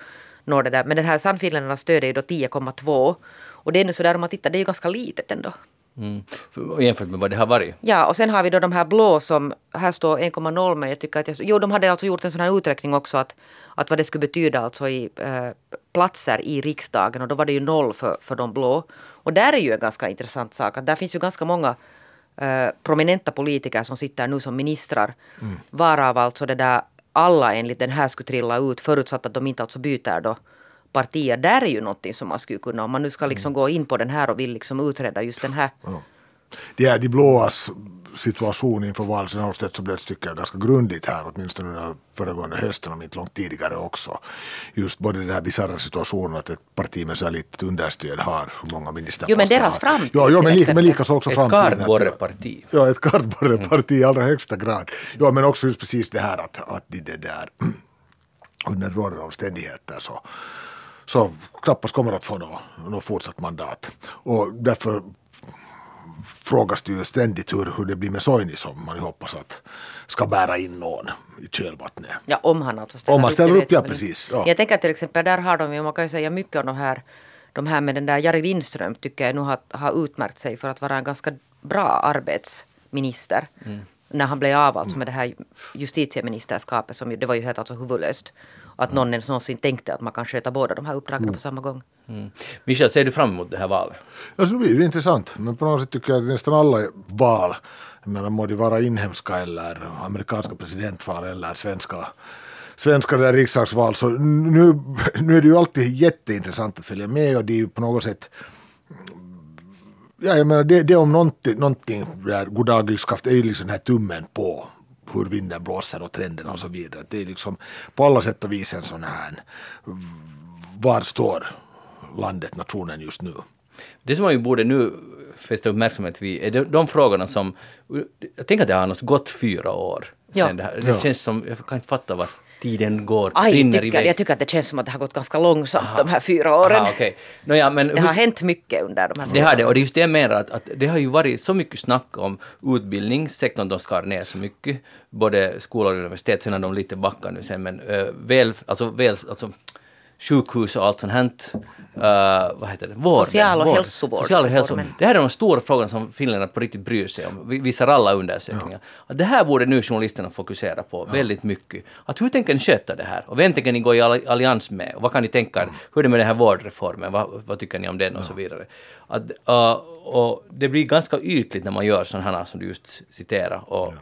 Speaker 4: når det där. Men den här Sannfinländarnas stöd är ju då 10,2. Och det är nu sådär om man tittar, det är ju ganska litet ändå.
Speaker 3: Mm. För- Jämfört med vad det har varit.
Speaker 4: Ja, och sen har vi då de här blå som, här står 1,0 men jag tycker att jag, jo de hade alltså gjort en sån här uträkning också att, att vad det skulle betyda alltså i eh, platser i riksdagen och då var det ju noll för, för de blå. Och där är ju en ganska intressant sak att där finns ju ganska många eh, prominenta politiker som sitter nu som ministrar. Varav alltså det där alla enligt den här skulle trilla ut förutsatt att de inte alltså byter då partier. Där är ju någonting som man skulle kunna, om man nu ska liksom gå in på den här och vill liksom utreda just den här
Speaker 5: Det är de blåas situation inför valet sen har blötts tycker jag ganska grundligt här åtminstone under föregående hösten om inte långt tidigare också. Just både den här bisarra situationen att ett parti med så här litet understöd har hur många ministerposter
Speaker 4: Jo, men deras framtid,
Speaker 5: Ja, ja men, li, men likaså också
Speaker 3: Ett
Speaker 5: framtiden. att-
Speaker 3: kardborreparti.
Speaker 5: Ja, ett kardborreparti i allra högsta grad. Ja, men också just precis det här att, att de det där under rådande omständigheter så, så knappast kommer att få något, något fortsatt mandat. Och därför frågas det ju ständigt hur, hur det blir med Soini som man ju hoppas att ska bära in någon i kölvattnet.
Speaker 4: Ja, om han alltså ställer
Speaker 5: Om han ställer upp,
Speaker 4: vet
Speaker 5: ja, precis, ja.
Speaker 4: Jag tänker till exempel, där har de ju, man kan ju säga mycket om de här, de här med den där Jari Lindström tycker jag nu har, har utmärkt sig för att vara en ganska bra arbetsminister.
Speaker 5: Mm.
Speaker 4: När han blev av alltså med det här justitieministerskapet som ju, det var ju helt alltså huvudlöst. Att någon ens någonsin tänkte att man kan sköta båda de här uppdragen
Speaker 5: Mm.
Speaker 4: på samma gång.
Speaker 3: Mm. Michel, ser du fram emot det här valet?
Speaker 5: Alltså, det blir intressant, men på något sätt tycker jag att nästan alla val, jag menar må de vara inhemska eller amerikanska presidentval eller svenska svenska där riksdagsval, så nu, nu är det ju alltid jätteintressant att följa med och det är ju på något sätt Ja, jag menar det, det om någonting, någonting där goddag yxskaft är ju liksom den här tummen på hur vinden blåser och trenderna och så vidare. Det är liksom på alla sätt och vis en sån här var står landet, nationen just nu?
Speaker 3: Det som man ju borde nu fästa uppmärksamhet vid är de, de frågorna som... Jag tänker att det har annars gått fyra år
Speaker 4: Ja.
Speaker 3: sedan det här. Det
Speaker 5: Ja.
Speaker 3: känns som... Jag kan inte fatta var tiden går.
Speaker 4: Aj,
Speaker 3: rinner
Speaker 4: tycker, jag tycker att det känns som att det har gått ganska långsamt de här fyra åren.
Speaker 3: Aha, okej. Nåja, men
Speaker 4: Det har
Speaker 3: hur-
Speaker 4: hänt mycket under de här
Speaker 3: Det
Speaker 4: fyra
Speaker 3: har det,
Speaker 4: åren.
Speaker 3: och det är just det jag menar att, att det har ju varit så mycket snack om utbildningssektorn, de skar ner så mycket, både skolor och universitet, sen har de lite backat nu sen, men uh, väl, alltså, väl, alltså sjukhus och allt sånt här, uh, vad heter det, vården.
Speaker 4: Social och
Speaker 3: vård.
Speaker 4: hälsovårdsreformen.
Speaker 3: Social och hälso. Det här är de stora frågorna som finländarna på riktigt bryr sig om, Vi- visar alla undersökningar. Att det här borde nu journalisterna fokusera på väldigt mycket. Att hur tänker ni sköta det här? Och vem tänker ni gå i all- allians med? Och vad kan ni tänka er? Hur är det med den här vårdreformen? Vad, vad tycker ni om den och så vidare? Att, uh, och det blir ganska ytligt när man gör sådana här som du just citerar. Och,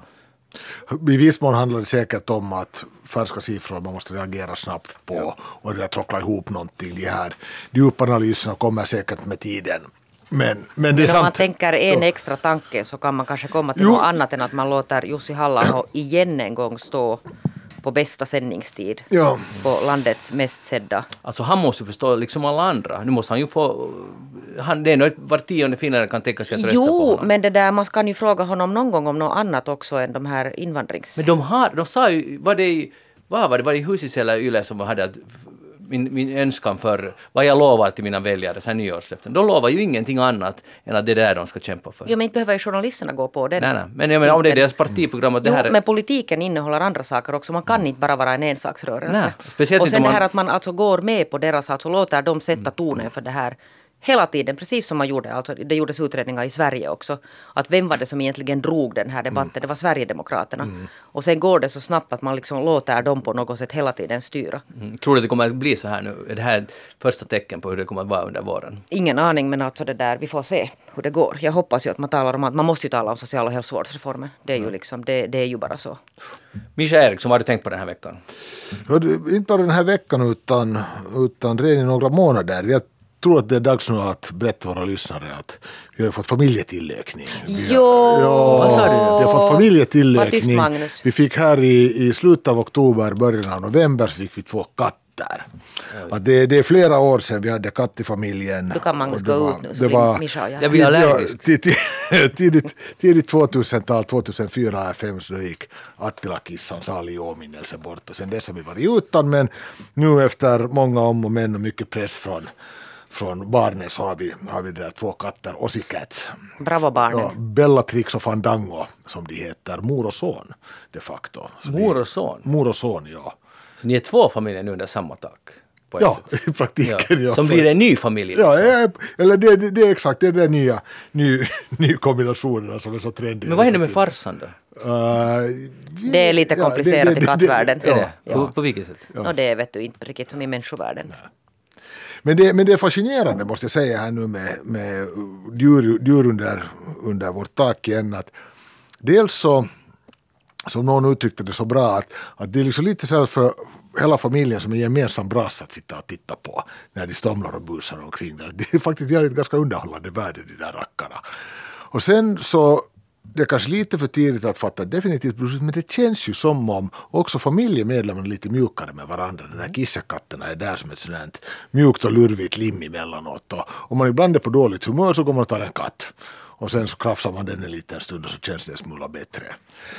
Speaker 5: I viss mån handlar det säkert om att färska siffror man måste reagera snabbt på och det där trockla ihop någonting. De här djupanalyserna kommer säkert med tiden. Men, men det är
Speaker 4: Men om man
Speaker 5: sant.
Speaker 4: tänker en
Speaker 5: Ja.
Speaker 4: extra tanke så kan man kanske komma till
Speaker 5: Jo.
Speaker 4: något annat än att man låter Jussi halla igen en gång stå på bästa sändningstid
Speaker 5: Ja.
Speaker 4: på landets mest sedda.
Speaker 3: Alltså han måste ju förstå, liksom alla andra, nu måste han ju få... Han, det är nog var tionde finländare kan tänka sig att rösta på
Speaker 4: Jo,
Speaker 3: honom.
Speaker 4: men det där, man kan ju fråga honom någon gång om något annat också än de här invandrings...
Speaker 3: Men de har, de sa ju, var det i, vad var det, var det Husis eller Yle som hade att min, min önskan för vad jag lovar till mina väljare, så här nyårslöften. De lovar ju ingenting annat än att det är där de ska kämpa för.
Speaker 4: Jo, men inte behöver ju journalisterna gå på den.
Speaker 3: nej, nej. Men jag menar, om det är deras partiprogram att det
Speaker 4: Jo,
Speaker 3: här är...
Speaker 4: men politiken innehåller andra saker också. Man kan inte bara vara en ensaksrörelse.
Speaker 3: Nej, speciellt
Speaker 4: och sen
Speaker 3: om
Speaker 4: det
Speaker 3: man-
Speaker 4: här att man alltså går med på deras, alltså låter dem sätta tonen för det här hela tiden, precis som man gjorde, alltså det gjordes utredningar i Sverige också, att vem var det som egentligen drog den här debatten? Det var Sverigedemokraterna. Och sen går det så snabbt att man liksom låter dem på något sätt hela tiden styra.
Speaker 3: Mm. Tror du att det kommer att bli så här nu? Är det här första tecken på hur det kommer att vara under våren?
Speaker 4: Ingen aning, men alltså det där, vi får se hur det går. Jag hoppas ju att man talar om att man måste ju tala om social och hälsovårdsreformen. Det är ju liksom, det, det är ju bara så.
Speaker 3: Mischa Eriksson, vad har du tänkt på den här veckan?
Speaker 5: Det- inte bara den här veckan utan, utan redan i några månader. Jag tror att det är dags nu att berätta våra lyssnare att vi har fått familjetillökning. Vi har-
Speaker 4: Jo!
Speaker 5: Ja,
Speaker 3: Vad sa du?
Speaker 5: Vi har fått
Speaker 4: tyst,
Speaker 5: familjetillökning.
Speaker 4: Magnus.
Speaker 5: Vi fick här i, i slutet av oktober, början av november så fick vi två katter. Att det, det är flera år sedan vi hade katt i familjen.
Speaker 4: Du kan Magnus gå
Speaker 5: var-
Speaker 4: ut nu så
Speaker 5: det
Speaker 4: blir
Speaker 5: var-
Speaker 4: Mischa jag.
Speaker 3: Jag blir allergisk.
Speaker 5: Tid- tid- Tidigt, tidigt 2000-tal, 2004 5 så gick Attila-kissan salig i åminnelse bort och sen dess har vi varit utan men nu efter många om och men och mycket press från från barnen så har vi, har vi där två katter, Aussie Cats.
Speaker 4: Bravo barnen.
Speaker 5: Ja, Bellatrix och Fandango som de heter, mor och son de facto. Så
Speaker 3: Mor och son?
Speaker 5: Mor och son, ja.
Speaker 3: Så ni är två familjer nu under samma tak?
Speaker 5: Ja,
Speaker 3: sätt.
Speaker 5: i praktiken. Ja.
Speaker 3: Som blir en ny familj.
Speaker 5: Ja,
Speaker 3: liksom.
Speaker 5: ja, eller det, det, det är exakt, det är den nya, ny, ny kombinationerna som är så trendiga.
Speaker 3: Men vad händer med farsan då?
Speaker 5: Uh,
Speaker 4: Det är lite komplicerat i kattvärlden.
Speaker 3: Är
Speaker 5: Ja,
Speaker 3: det?
Speaker 5: ja.
Speaker 3: På, på vilket sätt?
Speaker 4: Och det vet du inte riktigt som i människovärlden.
Speaker 5: Men det, men det är fascinerande måste jag säga här nu med, med djur, djur under, under vårt tak igen. Att dels så, som någon uttryckte det så bra, att, att det är liksom lite så här för hela familjen som en gemensam brasa att sitta och titta på när de stamlar och busar omkring där. Det är faktiskt gör ett ganska underhållande värde de där rackarna. Och sen så det är kanske lite för tidigt att fatta ett definitivt beslut men det känns ju som om också familjemedlemmarna är lite mjukare med varandra. Den här kissekatterna är där som ett sådant mjukt och lurvigt lim emellanåt. Och om man ibland är på dåligt humör så går man och tar en katt. Och sen så krafsar man den en liten stund och så känns det en smula bättre.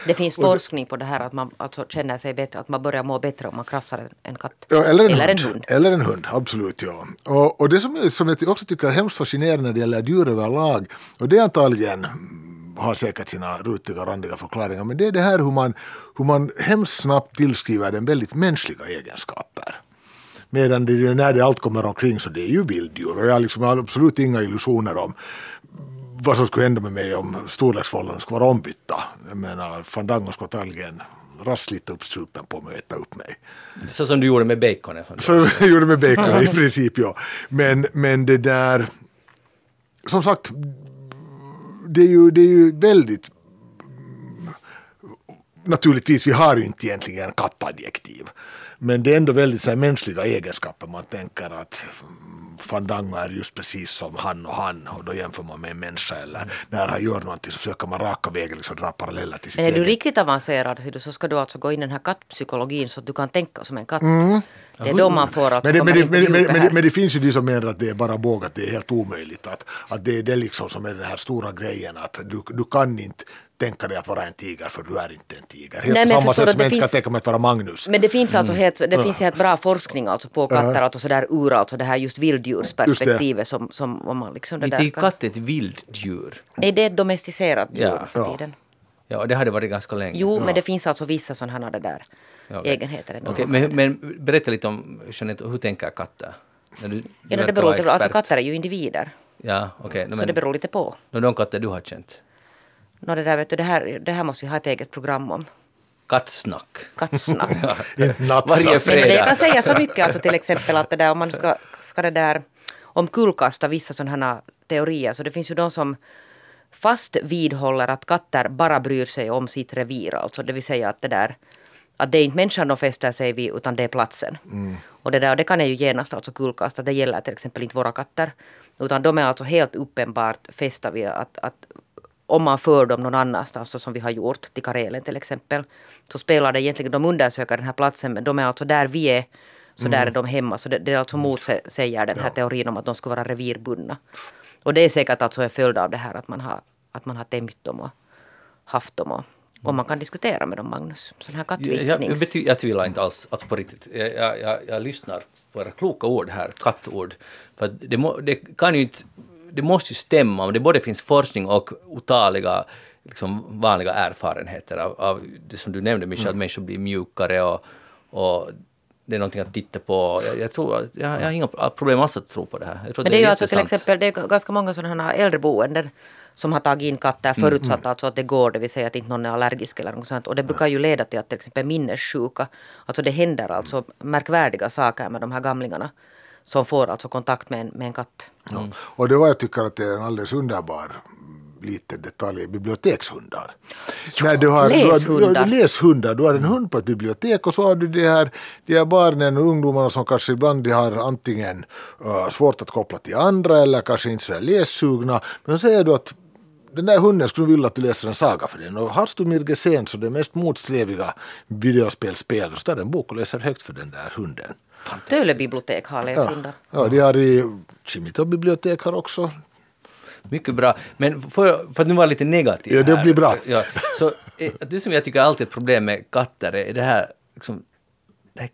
Speaker 4: Det finns forskning på det här att man alltså känner sig bättre, att man börjar må bättre om man krafsar en, katt.
Speaker 5: Ja, eller en,
Speaker 4: Eller
Speaker 5: hund.
Speaker 4: en hund.
Speaker 5: Eller en hund, absolut. Ja. Och, och det som, som jag också tycker är hemskt fascinerande när det gäller djur överlag, och det är antagligen har säkert sina rutiga randiga förklaringar, men det är det här hur man, hur man hemskt snabbt tillskriver den väldigt mänskliga egenskaper. Medan det, när det allt kommer omkring så det är ju vilddjur och jag, liksom, har absolut inga illusioner om vad som skulle hända med mig om storleksförhållandena skulle vara ombytta. Jag menar, Fandango skulle antagligen raskt slita upp strupen på mig och äta upp mig.
Speaker 3: Så som du gjorde med du-
Speaker 5: Så jag gjorde med bacon i princip, ja. Men, men det där, som sagt, det är ju, det är ju väldigt Naturligtvis, vi har ju inte egentligen kattadjektiv. Men det är ändå väldigt så här, mänskliga egenskaper. Man tänker att mm, Fandango är just precis som han och han och då jämför man med en människa eller när han gör någonting så försöker man raka vägen liksom dra paralleller till sitt
Speaker 4: Men är du
Speaker 5: eget.
Speaker 4: riktigt avancerad så- ska du alltså gå in i den här kattpsykologin så att du kan tänka som en katt. Det är då man får alltså
Speaker 5: Men det,
Speaker 4: komma
Speaker 5: men, det, men, men, men, men det finns ju de som menar att det är bara båg, att det är helt omöjligt. Att, att det är det liksom som är den här stora grejen att du, du kan inte tänka dig att vara en tiger för du är inte en tiger. Helt
Speaker 4: Nej, men
Speaker 5: samma sätt
Speaker 4: att
Speaker 5: som
Speaker 4: det
Speaker 5: jag inte kan
Speaker 4: finns-
Speaker 5: tänka mig att vara Magnus.
Speaker 4: Men det finns alltså
Speaker 5: Mm.
Speaker 4: helt, det finns helt bra forskning alltså på katter, alltså sådär ur alltså det här just vilddjursperspektivet som, som om man liksom det
Speaker 3: Inte är katt ett vilddjur.
Speaker 4: Nej, det är ett domesticerat djur
Speaker 3: Ja.
Speaker 4: för
Speaker 5: Ja.
Speaker 4: tiden.
Speaker 3: Ja, och det har det varit ganska länge.
Speaker 4: Jo, men det finns alltså vissa sådana här där
Speaker 3: Ja, okej.
Speaker 4: egenheter. ändå.
Speaker 3: Okej, men, men berätta lite om, Jeanette, hur tänker katter? När du,
Speaker 4: ja, no, det beror lite, alltså katter är ju individer,
Speaker 3: Ja, okej. no,
Speaker 4: så
Speaker 3: men
Speaker 4: det beror lite på.
Speaker 3: no, de katter du har känt?
Speaker 4: No, det, där, vet du, det, här, det här måste vi ha ett eget program om.
Speaker 3: Kattsnack.
Speaker 4: Kattsnack.
Speaker 5: Nattsnack.
Speaker 3: Varje
Speaker 4: Nej, men
Speaker 3: fredag.
Speaker 4: det jag kan säga så mycket, alltså till exempel att det där om man ska, ska det där omkullkasta vissa sådana här teorier, så det finns ju de som fast vidhåller att katter bara bryr sig om sitt revir, alltså det vill säga att det där att det är inte människan de fäster sig vid utan det är platsen. Och det där, och det kan jag ju genast alltså kullkasta, det gäller till exempel inte våra katter. Utan de är alltså helt uppenbart fästa vid att, att om man för dem någon annanstans, så som vi har gjort till Karelen till exempel, så spelar det egentligen, de undersöker den här platsen, men de är alltså där vi är, så där är de hemma. Så det, det är alltså motsäger den här teorin om att de skulle vara revirbundna. Och det är säkert alltså en följd av det här att man har, att man har tämjt dem och haft dem. Och, och man kan diskutera med dem, Magnus. Sån här
Speaker 3: Jag, jag,
Speaker 4: kattvisknings...
Speaker 3: bety- jag tvivlar inte alls, alltså på riktigt. Jag, jag, jag, jag lyssnar på era kloka ord här, kattord. För det, må, det kan ju inte, det måste ju stämma, om det både finns forskning och otaliga liksom, vanliga erfarenheter av, av det som du nämnde, Michel, att människor blir mjukare och, och det är någonting att titta på. Jag, jag tror, jag, jag har inga problem alls att tro på det här. Jag
Speaker 4: Men
Speaker 3: att
Speaker 4: det är ju alltså till exempel, det är ganska många sådana här äldreboenden som har tagit in katter förutsatt alltså att det går, det vill säga att inte någon är allergisk eller något sånt. Och det brukar ju leda till att till exempel minnessjuka, alltså det händer alltså märkvärdiga saker med de här gamlingarna som får alltså kontakt med en, med en katt.
Speaker 5: Ja. Och det var jag tycker att det är en alldeles underbar liten detalj bibliotekshundar. När du har, Du
Speaker 4: läshundar.
Speaker 5: har, du har läshundar. Du har en hund på ett bibliotek och så har du de här, de här barnen och ungdomarna som kanske ibland de har antingen uh, svårt att koppla till andra eller kanske inte så lässugna. Men så säger du att den där hunden skulle vilja att du läser en saga för den. Och har du Mirgesen så det mest motsträviga videospelspel så tar en bok och läser högt för den där hunden.
Speaker 4: Töle bibliotek har
Speaker 5: Ja,
Speaker 4: läshundar.
Speaker 5: ja de har i Kimito bibliotek har också
Speaker 3: Mycket bra. Men för, för att nu vara lite negativ
Speaker 5: Ja, det
Speaker 3: här,
Speaker 5: blir bra.
Speaker 3: Ja, så eh, det som jag tycker är alltid ett problem med katter är det här, liksom, det här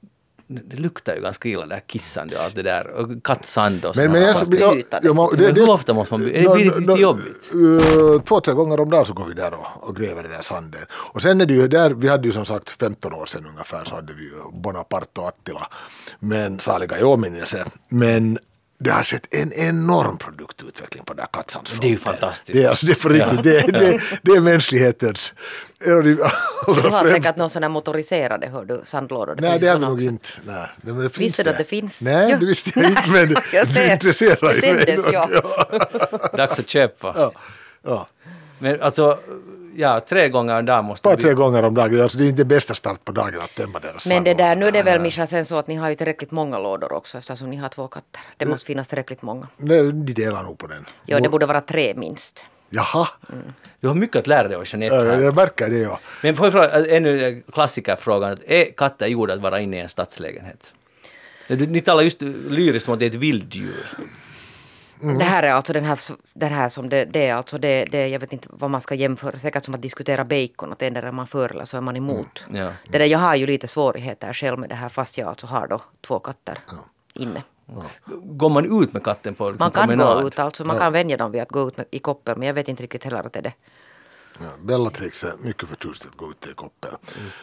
Speaker 3: det luktar ju ganska illa det här kissande och allt det där och kattsand och
Speaker 5: Men,
Speaker 3: sådär.
Speaker 5: men jag, jag,
Speaker 4: byta
Speaker 5: jag,
Speaker 4: det.
Speaker 3: Men hur ofta måste man byta? Det blir lite jobbigt.
Speaker 5: Uh, två, tre gånger om dagen så går vi där och, och gräver den där sanden. Och sen är det ju där, vi hade ju som sagt 15 år sedan ungefär så hade vi ju Bonaparte och Attila. Men saliga i åminnelse. Men det har skett en enorm produktutveckling på den här kattsandsfronten.
Speaker 3: Det är ju fantastiskt.
Speaker 5: Det är, alltså, det är på riktigt, det, är- det, det är mänsklighetens... ja,
Speaker 4: Du har säkert någon sån här motoriserade hör du, sandlådor. Det
Speaker 5: Nej det har vi nog inte. Nej, men det
Speaker 4: Visste du att det finns?
Speaker 5: Nej
Speaker 4: Ja.
Speaker 5: det visste jag inte men
Speaker 4: Jag
Speaker 5: du
Speaker 4: ser.
Speaker 5: intresserar ju
Speaker 4: Det
Speaker 5: mig.
Speaker 4: ja.
Speaker 3: Dags att köpa.
Speaker 5: Ja, ja.
Speaker 3: Men alltså, ja, tre gånger om dagen måste
Speaker 5: Bara tre gånger om dagen. Alltså, det är inte bästa start på dagen att tömma deras
Speaker 4: Men det där, nu är det väl Mischa sen så att ni har ju tillräckligt många lådor också eftersom ni har två katter. Det måste finnas tillräckligt många.
Speaker 5: Nej, de delar nog på den.
Speaker 4: Ja, det borde vara tre minst.
Speaker 5: Jaha,
Speaker 3: Du har mycket att lära dig av Jeanette
Speaker 5: ja,
Speaker 3: här.
Speaker 5: jag märker det ja.
Speaker 3: Men får jag fråga, ännu klassikerfrågan. Är katter gjorda att vara inne i en stadslägenhet? Ni talar just lyriskt om att det är ett vilddjur.
Speaker 5: Mm.
Speaker 4: Det här är alltså den här, den här som det, det är alltså det, det, jag vet inte vad man ska jämföra, säkert som att diskutera bacon, att endera är man för eller så är man emot.
Speaker 5: Mm.
Speaker 3: Ja.
Speaker 4: Det där, jag har ju lite svårigheter själv med det här fast jag alltså har då två katter inne.
Speaker 3: Går man ut med katten på liksom,
Speaker 4: Man kan
Speaker 3: promenad?
Speaker 4: gå ut, alltså man kan vänja dem vid att gå ut med, i koppel men jag vet inte riktigt heller att det är det.
Speaker 5: ja. Bellatrix är mycket förtjust att gå ut i koppel.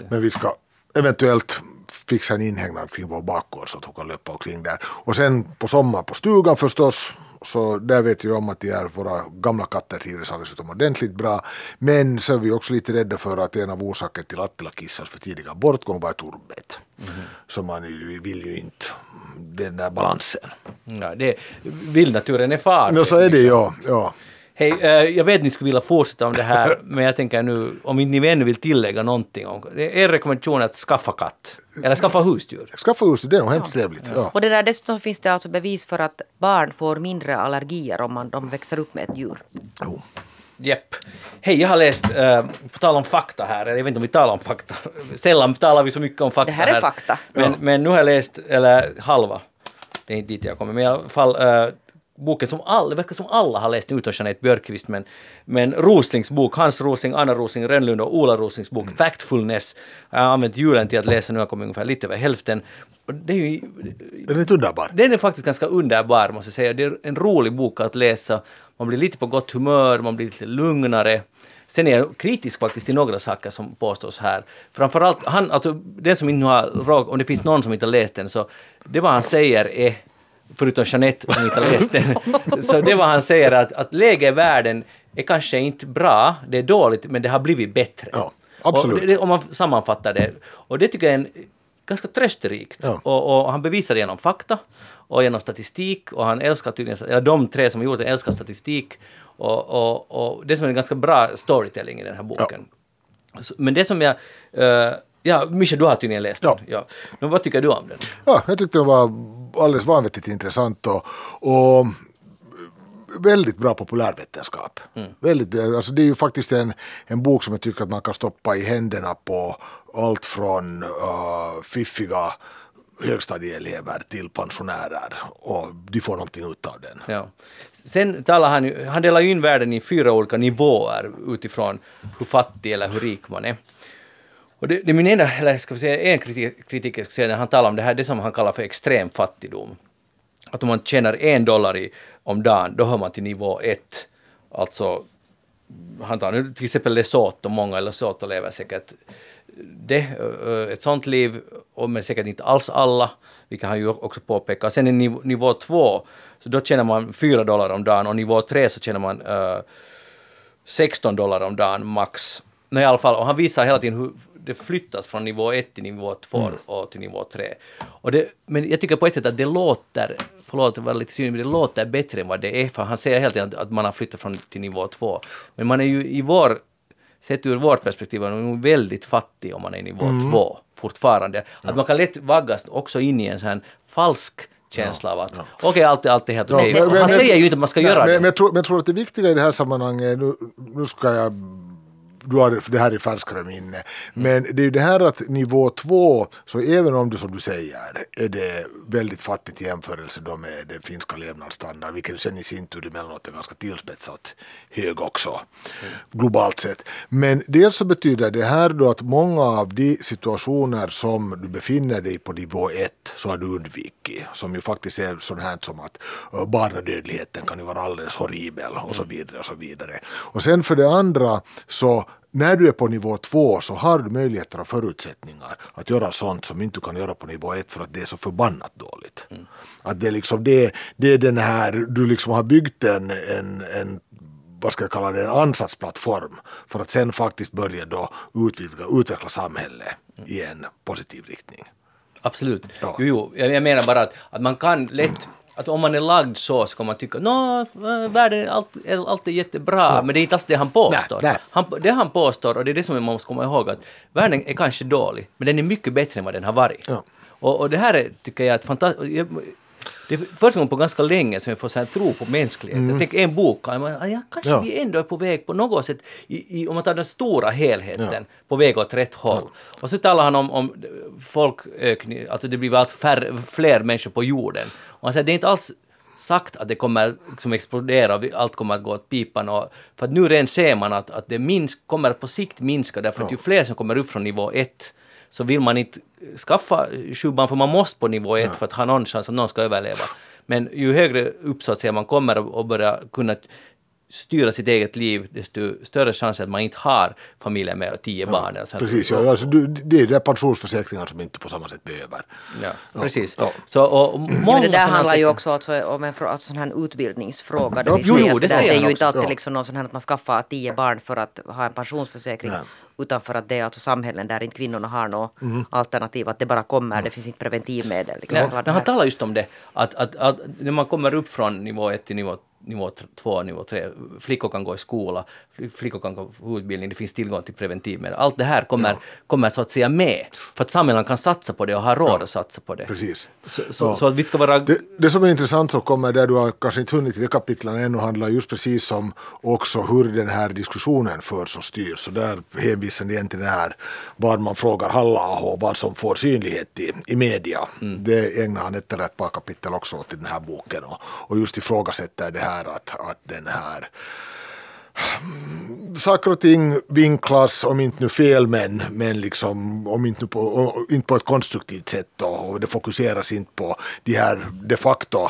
Speaker 5: Men vi ska eventuellt fixa en inhägnad kring vår bakgård så att hon kan löpa omkring där. Och sen på sommaren på stugan förstås. Så där vet vi om att de är våra gamla katter trivs alldeles utomordentligt bra. Men så är vi också lite rädda för att en av orsakerna till Attila Kissars för tidiga bortgång var ett orbett. Så man vill ju inte den där balansen.
Speaker 3: Ja, det, vildnaturen är farlig.
Speaker 5: No, så är det ja. ja.
Speaker 3: Hej, eh, jag vet att ni skulle vilja fortsätta om det här, men jag tänker nu, om inte ni ännu vill tillägga någonting om Er rekommendation är att skaffa katt, eller skaffa husdjur.
Speaker 5: Skaffa hus, det är nog hemskt trevligt. Ja.
Speaker 4: Och det där, dessutom finns det alltså bevis för att barn får mindre allergier om man, de växer upp med ett djur.
Speaker 5: Jo.
Speaker 3: Jepp. Hej, jag har läst, eh, på tal om fakta här, eller jag vet inte om vi talar om fakta, sällan talar vi så mycket om fakta
Speaker 4: Det här är fakta.
Speaker 3: Men, men nu har jag läst, eller halva, det är inte dit jag kommer, men i alla fall eh, boken som alla, det verkar som alla har läst utom Jeanette Björkqvist, men, men Roslings bok, Hans Rosling, Anna Rosling, Rönnlund och Ola Roslings bok Factfulness. Jag har använt julen till att läsa, nu jag kommit ungefär lite över hälften. Det är ju,
Speaker 5: Den är inte underbar.
Speaker 3: den är faktiskt ganska underbar måste jag säga. Det är en rolig bok att läsa. Man blir lite på gott humör, man blir lite lugnare. Sen är jag kritisk faktiskt till några saker som påstås här. Framförallt, han, alltså den som inte har, om det finns någon som inte har läst den, så det vad han säger är, förutom Jeanette som inte den, så det vad han säger att, att läget i världen är kanske inte bra, det är dåligt, men det har blivit bättre.
Speaker 5: Ja, absolut.
Speaker 3: Det, om man sammanfattar det. Och det tycker jag är en, ganska trösterikt.
Speaker 5: Ja.
Speaker 3: Och, och han bevisar det genom fakta och genom statistik och han älskar tydligen, ja, de tre som har gjort det älskar statistik och, och, och det som är en ganska bra storytelling i den här boken. Så, men det som jag, eh, ja Mischa du har tydligen läst
Speaker 5: Ja.
Speaker 3: den. Ja. Men vad tycker du om den?
Speaker 5: Ja, jag tyckte den var alldeles vanvettigt intressant och, och väldigt bra populärvetenskap. Väldigt, alltså det är ju faktiskt en, en bok som jag tycker att man kan stoppa i händerna på allt från uh, fiffiga högstadieelever till pensionärer och de får någonting ut av den.
Speaker 3: Ja. Sen talar han han delar ju in världen i fyra olika nivåer utifrån hur fattig eller hur rik man är. Och det, det är min enda, eller ska vi säga en kritik, kritik jag ska säga när han talar om det här, det som han kallar för extrem fattigdom. Att om man tjänar en dollar i, om dagen, då hör man till nivå ett. Alltså, han tar nu till exempel Lesotho, många i Lesotho lever säkert det, eh, ett sånt liv, men säkert inte alls alla, vilket han ju också påpekar. Sen i nivå, nivå två, så då tjänar man 4 dollar om dagen och nivå tre så tjänar man eh, uh, 16 dollar om dagen max. Nej, i alla fall, och han visar hela tiden hur det flyttas från nivå 1 till nivå 2 och till nivå 3. Och det, men jag tycker på ett sätt att det låter, förlåt det var lite synd, men det låter bättre än vad det är, för han säger hela tiden att, man har flyttat från till nivå 2. Men man är ju i vår, sett ur vårt perspektiv, man är ju väldigt fattig om man är i nivå 2 fortfarande. Att man kan lätt vaggas också in i en sån här falsk känsla av att okej, allt, allt är helt okej.
Speaker 5: men-
Speaker 3: Han
Speaker 5: men-
Speaker 3: säger ju inte att man ska
Speaker 5: Nej,
Speaker 3: göra
Speaker 5: men,
Speaker 3: det.
Speaker 5: Men jag, tror, men jag tror att det viktiga i det här sammanhanget, nu, nu ska jag du har det här i färskare minne. Men det är ju det här att nivå två, så även om du som du säger är det väldigt fattigt i jämförelse då med den finska levnadsstandarden, vilken sen i sin tur emellanåt är ganska tillspetsat hög också, globalt sett. Men dels så betyder det här då att många av de situationer som du befinner dig på nivå ett så har du undvikit, som ju faktiskt är sånt här som att barnadödligheten kan ju vara alldeles horribel och så vidare och så vidare. Och sen för det andra så när du är på nivå två så har du möjligheter och förutsättningar att göra sånt som inte du kan göra på nivå ett för att det är så förbannat dåligt. Att det är liksom det, det är den här, du liksom har byggt en, en, en vad ska jag kalla det, en ansatsplattform för att sen faktiskt börja då utvidga, utveckla samhället i en positiv riktning.
Speaker 3: Absolut.
Speaker 5: Ja.
Speaker 3: Jo, jo, jag menar bara att, att man kan lätt att om man är lagd så ska man tycka nå, äh, världen, allt, allt är jättebra, men det är inte alls det han påstår.
Speaker 5: Nej, nej.
Speaker 3: Han, det han påstår, och det är det som man måste komma ihåg, att världen är kanske dålig, men den är mycket bättre än vad den har varit.
Speaker 5: Ja.
Speaker 3: Och, och det här är, tycker jag, ett fantastiskt... Det är första gången på ganska länge som jag får så här tro på mänskligheten. Jag tänker en bok, man, ja, kanske
Speaker 5: Ja.
Speaker 3: vi ändå är på väg på något sätt, i, i, om man tar den stora helheten, på väg åt rätt håll. Och så talar han om, om folkökning, alltså det blir allt färre, fler människor på jorden. Och han säger det är inte alls sagt att det kommer liksom explodera och allt kommer att gå åt pipan. Och, för att nu redan ser man att, att det minsk, kommer på sikt minska därför att ju fler som kommer upp från nivå ett så vill man inte skaffa sju barn för man måste på nivå ett för att ha någon chans att någon ska överleva. Men ju högre upp så att säga man kommer och börjar kunna styra sitt eget liv, desto större chans att man inte har familjer med tio barn. eller så här.
Speaker 5: Precis, ja, alltså, du, det är det pensionsförsäkringar som inte på samma sätt behöver.
Speaker 3: Ja, precis.
Speaker 5: ja.
Speaker 3: Så, och, många
Speaker 4: Men det där handlar ju också alltså om en, alltså sån här utbildningsfråga. Det,
Speaker 3: Ja,
Speaker 4: vill
Speaker 3: jo, jo, det
Speaker 4: det är ju inte alltid
Speaker 5: Ja.
Speaker 4: liksom någon sån här att man skaffar tio barn för att ha en pensionsförsäkring.
Speaker 5: Nej.
Speaker 4: Utan för att det är alltså samhällen där inte kvinnorna har något
Speaker 3: Mhm.
Speaker 4: alternativ. Att det bara kommer, det finns inte preventivmedel. Liksom.
Speaker 3: Nej, han talar just om det, att, att, att när man kommer upp från nivå 1 till nivå nivå 2, nivå 3, flickor kan gå i skola, fl- flickor kan gå utbildning, det finns tillgång till preventivmedel. Allt det här kommer, kommer så att säga med, för att samhällen kan satsa på det och ha råd att satsa på det.
Speaker 5: Precis.
Speaker 3: Så, så,
Speaker 5: Ja.
Speaker 3: så att vi ska vara...
Speaker 5: Det, det som är intressant som kommer där du har kanske inte hunnit till det kapitlen ännu handlar just precis om också hur den här diskussionen förs och styrs. Så där hänvisar ni igen till det här vad man frågar Halla-aho vad som får synlighet i, i media. Det ägnar han ett eller ett par kapitel också åt i den här boken och, och just ifrågasätter det här att, att den här mm, saker och ting vinklas, om inte nu fel men, men liksom, om inte, nu på, inte på ett konstruktivt sätt då, och det fokuseras inte på de här de facto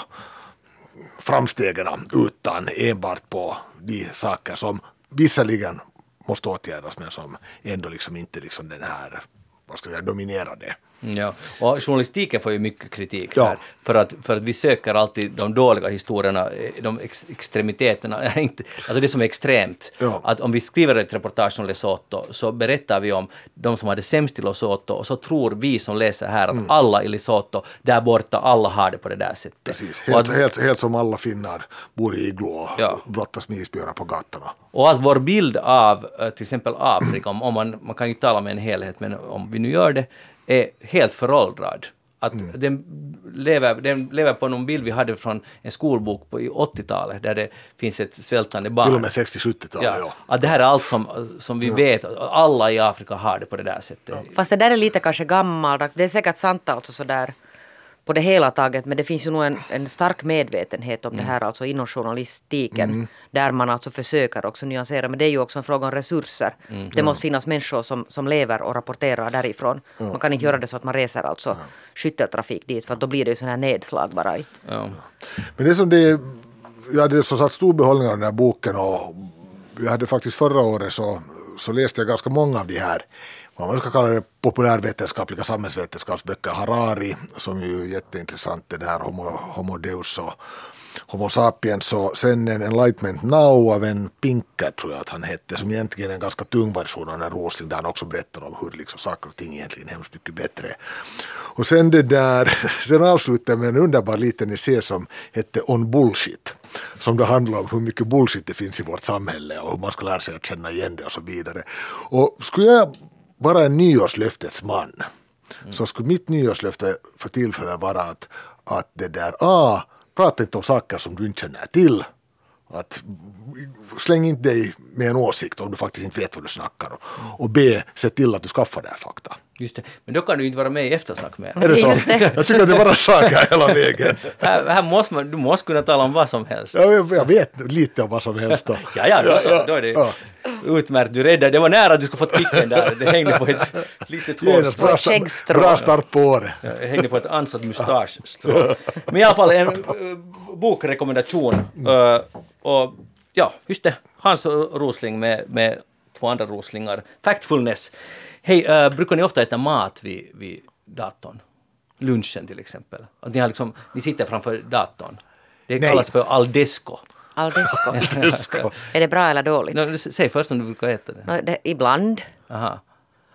Speaker 5: framstegen utan enbart på de saker som visserligen måste åtgärdas men som ändå liksom inte liksom den här vad ska jag säga, dominerade.
Speaker 3: Ja, och journalistiken får ju mycket kritik
Speaker 5: Ja.
Speaker 3: här, för att, för att vi söker alltid de dåliga historierna, eh, de ex extremiteterna, inte, alltså det som är extremt.
Speaker 5: Ja.
Speaker 3: Att om vi skriver ett reportage om Lesotho så berättar vi om de som har det sämst i Lesotho och så tror vi som läser här att alla i Lesotho, där borta, alla har det på det där sättet.
Speaker 5: Mm. Precis, helt,
Speaker 3: att,
Speaker 5: helt, helt som alla finnar bor i iglo och
Speaker 3: Ja.
Speaker 5: brottas med isbjörnar på gatorna.
Speaker 3: Och att vår bild av eh, till exempel Afrika, om, om man, man kan ju tala med en helhet, men om vi nu gör det, är helt föråldrad. Att
Speaker 5: Mm.
Speaker 3: den, lever, den lever på någon bild vi hade från en skolbok på i 80-talet, där det finns ett svältande barn.
Speaker 5: Till och med 60-70-talet.
Speaker 3: ja,
Speaker 5: Ja.
Speaker 3: Att det här är allt som, som vi vet, alla i Afrika har det på det där sättet.
Speaker 4: Fast det där är lite kanske gammaldags. Det är säkert sant alltså sådär på det hela taget. Men det finns ju nog en, en stark medvetenhet om det här alltså inom journalistiken. Där man alltså försöker också nyansera. Men det är ju också en fråga om resurser. Det måste finnas människor som, som lever och rapporterar därifrån. Man kan inte göra det så att man reser alltså skytteltrafik dit. För då blir det ju sådana här nedslag bara. I.
Speaker 3: Ja.
Speaker 5: Men det som det jag hade så satt stor behållning av den här boken och jag hade faktiskt förra året så, så läste jag ganska många av de här vad man ska kalla det populärvetenskapliga samhällsvetenskapsböcker. Harari som ju är jätteintressant, den här Homo, Homo Deus och Homo sapiens och sen en Enlightenment Now av en Pinker tror jag att han hette som egentligen är en ganska tung version av den Rosling där han också berättar om hur liksom saker och ting egentligen är hemskt mycket bättre. Och sen det där, sen avslutar jag med en underbar liten essä som hette On Bullshit som då handlar om hur mycket bullshit det finns i vårt samhälle och hur man ska lära sig att känna igen det och så vidare. Och skulle jag vara en nyårslöftets man så skulle mitt nyårslöfte för tillfället vara att, att det där, ah, prata inte om saker som du inte känner till Att släng inte dig med en åsikt om du faktiskt inte vet vad du snackar om. Och B. Se till att du skaffar dig fakta.
Speaker 3: Just det. Men då kan du inte vara med i eftersnack mer.
Speaker 5: Är det så? Jag tycker att det är bara saker hela vägen.
Speaker 3: Här, här måste man, du måste kunna tala om vad som helst.
Speaker 5: Jag, jag vet lite om vad som helst då.
Speaker 3: Ja, ja, då, så, då är det
Speaker 5: ja.
Speaker 3: utmärkt. Du räddade. Det var nära att du skulle fått kicken där. Det hängde på ett litet hårstrå.
Speaker 5: bra,
Speaker 4: skäggstrå.
Speaker 5: bra start på året.
Speaker 3: Det hängde på ett ansatt mustaschstrå. Men i alla fall en uh, bokrekommendation. Uh, och ja, just det. Hans Rosling med, med två andra Roslingar. Factfulness. Hej, uh, brukar ni ofta äta mat vid, vid datorn? Lunchen till exempel. Att ni, har liksom, ni sitter framför datorn. Det
Speaker 5: Nej.
Speaker 3: kallas för aldesco.
Speaker 4: Aldesco. är det bra eller dåligt?
Speaker 3: No, säg först om du brukar äta det.
Speaker 4: Nå, det, ibland.
Speaker 3: Aha.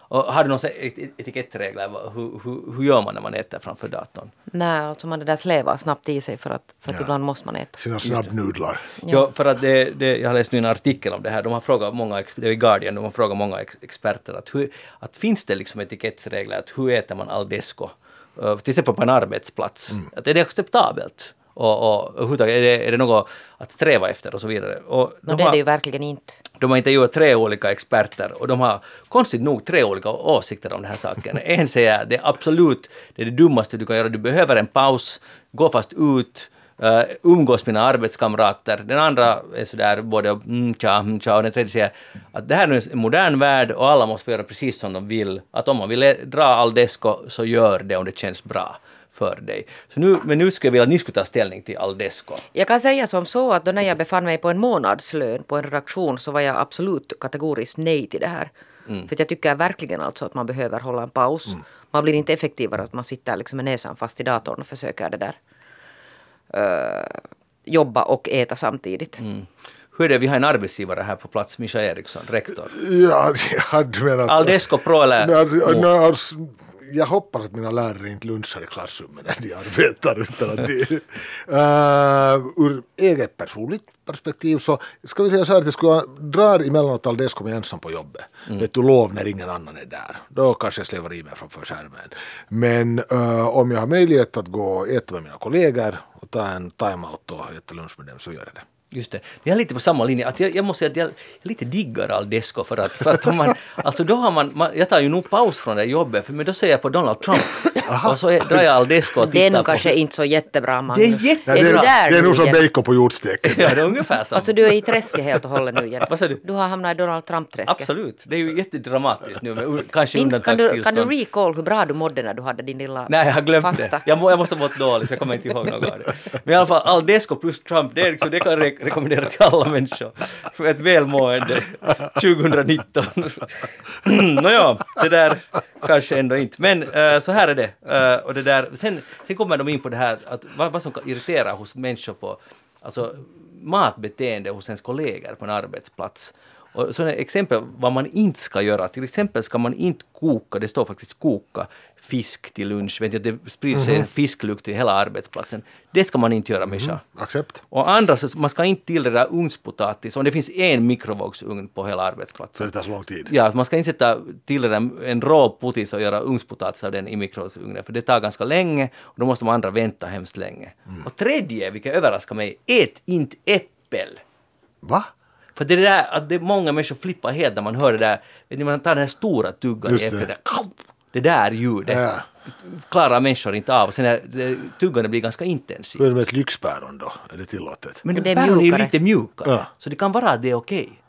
Speaker 3: Och har du några etikettregler? Hur, hur, hur gör man när man äter framför datorn?
Speaker 4: Nej, alltså man det där slävar snabbt i sig för att, för att
Speaker 5: Ja.
Speaker 4: ibland måste man äta.
Speaker 5: Sina snabbnudlar.
Speaker 3: Ja. för att det, det, jag har läst nu en artikel om det här. De har frågat många, det är i Guardian, de har frågat många ex, experter att, hur, att finns det liksom etikettsregler att hur äter man aldesco? Uh, till exempel på en arbetsplats. Att är det acceptabelt? Och, och överhuvudtaget, är det, är det något att sträva efter och så vidare? Och de
Speaker 4: det är
Speaker 3: har-
Speaker 4: det ju verkligen inte.
Speaker 3: De har intervjuat tre olika experter och de har konstigt nog tre olika åsikter om den här saken. En säger att det är absolut det, är det dummaste du kan göra. Du behöver en paus, gå fast ut, uh, umgås med dina arbetskamrater. Den andra är sådär både mm, tja, mm, tja och den tredje säger att det här är en modern värld och alla måste få göra precis som de vill. Att om man vill dra all desko så gör det om det känns bra för dig. Så nu, men nu skulle jag vilja att ni skulle ta ställning till all desko.
Speaker 4: Jag kan säga som så att då när jag befann mig på en månadslön på en redaktion så var jag absolut kategoriskt nej till det här. För att jag tycker verkligen alltså att man behöver hålla en paus. Man blir inte effektivare att man sitter liksom med näsan fast i datorn och försöker det där eh, jobba och äta samtidigt.
Speaker 3: Hur är det, vi har en arbetsgivare här på plats, Mischa Eriksson, rektor.
Speaker 5: Ja, jag hade menat...
Speaker 3: Aldesco Pro eller
Speaker 5: no, alltså, jag hoppas att mina lärare inte lunchar i klassrummet när de arbetar. Utan att de, uh, ur eget personligt perspektiv så ska vi säga så här att jag skulle dra emellanåt Aldesco med ensam på jobbet. Vet du, lov när ingen annan är där. Då kanske jag slävar i mig framför skärmen. Men eh, om jag har möjlighet att gå och äta med mina kollegor och ta en time-out och äta lunch med dem så gör jag det.
Speaker 3: Just det. Jag är lite på samma linje. Att jag, jag måste säga att jag, jag lite diggar Aldesco för att, för att om man, alltså då har man, man, jag tar ju nog paus från det jobbet, för, men då ser jag på Donald Trump och så är, drar jag Aldesco och tittar
Speaker 4: Den
Speaker 3: på.
Speaker 4: kanske är inte så jättebra Magnus.
Speaker 3: Det är jättebra.
Speaker 5: Det, är,
Speaker 4: där
Speaker 5: det är
Speaker 4: nu
Speaker 5: nog som bacon på jordsteken.
Speaker 3: Ja, det är ungefär samma.
Speaker 4: Alltså du är i träsket helt och hållet nu igen.
Speaker 3: Vad sa du?
Speaker 4: Du har hamnat i Donald Trump-träsket.
Speaker 3: Absolut. Det är ju jättedramatiskt nu, med, kanske
Speaker 4: Minns, kan, du, kan du recall hur bra du mådde när du hade din lilla
Speaker 3: Nej, jag har glömt
Speaker 4: fasta?
Speaker 3: det. Jag, må, jag måste ha mått dåligt, jag kommer inte ihåg något av det. Men i alla fall, Aldesco plus Trump, det, är liksom, det kan re- rekommendera till alla människor. För ett välmående 2019. Mm, nåja, det där kanske ändå inte. Men eh, så här är det. Eh, och det där, sen, sen kommer de in på det här att vad, vad som kan irritera hos människor på alltså, matbeteende hos ens kollegor på en arbetsplats. Och sådana exempel vad man inte ska göra. Till exempel ska man inte koka, det står faktiskt koka, fisk till lunch. Vet jag, det sprider sig en fisklukt till hela arbetsplatsen. Det ska man inte göra, Mischa.
Speaker 5: Accept.
Speaker 3: Och andra, så man ska inte tillreda ugnspotatis om det finns en mikrovågsugn på hela
Speaker 5: För
Speaker 3: arbetsplatsen.
Speaker 5: det tar så lång tid.
Speaker 3: Ja, man ska inte sätta tillreda en rå potis och göra ugnspotatis av den i mikrovågsugnen, för det tar ganska länge och då måste de andra vänta hemskt länge. Och tredje, vilket överraskar mig, ät inte äppel.
Speaker 5: Va?
Speaker 3: För det är det där att det många människor flippar helt när man hör det där, vet ni, man tar den här stora tuggan
Speaker 5: Just
Speaker 3: i
Speaker 5: det.
Speaker 3: där, det där ljudet
Speaker 5: Ja.
Speaker 3: klarar människor inte av. Sen är det, tuggandet blir ganska
Speaker 5: Hur
Speaker 3: intensivt.
Speaker 5: är det med ett lyxpäron då? Är det tillåtet?
Speaker 3: Men
Speaker 4: Det är
Speaker 3: päron är ju
Speaker 4: mjukare.
Speaker 3: lite mjukare,
Speaker 5: Ja.
Speaker 3: så det kan vara att det är okej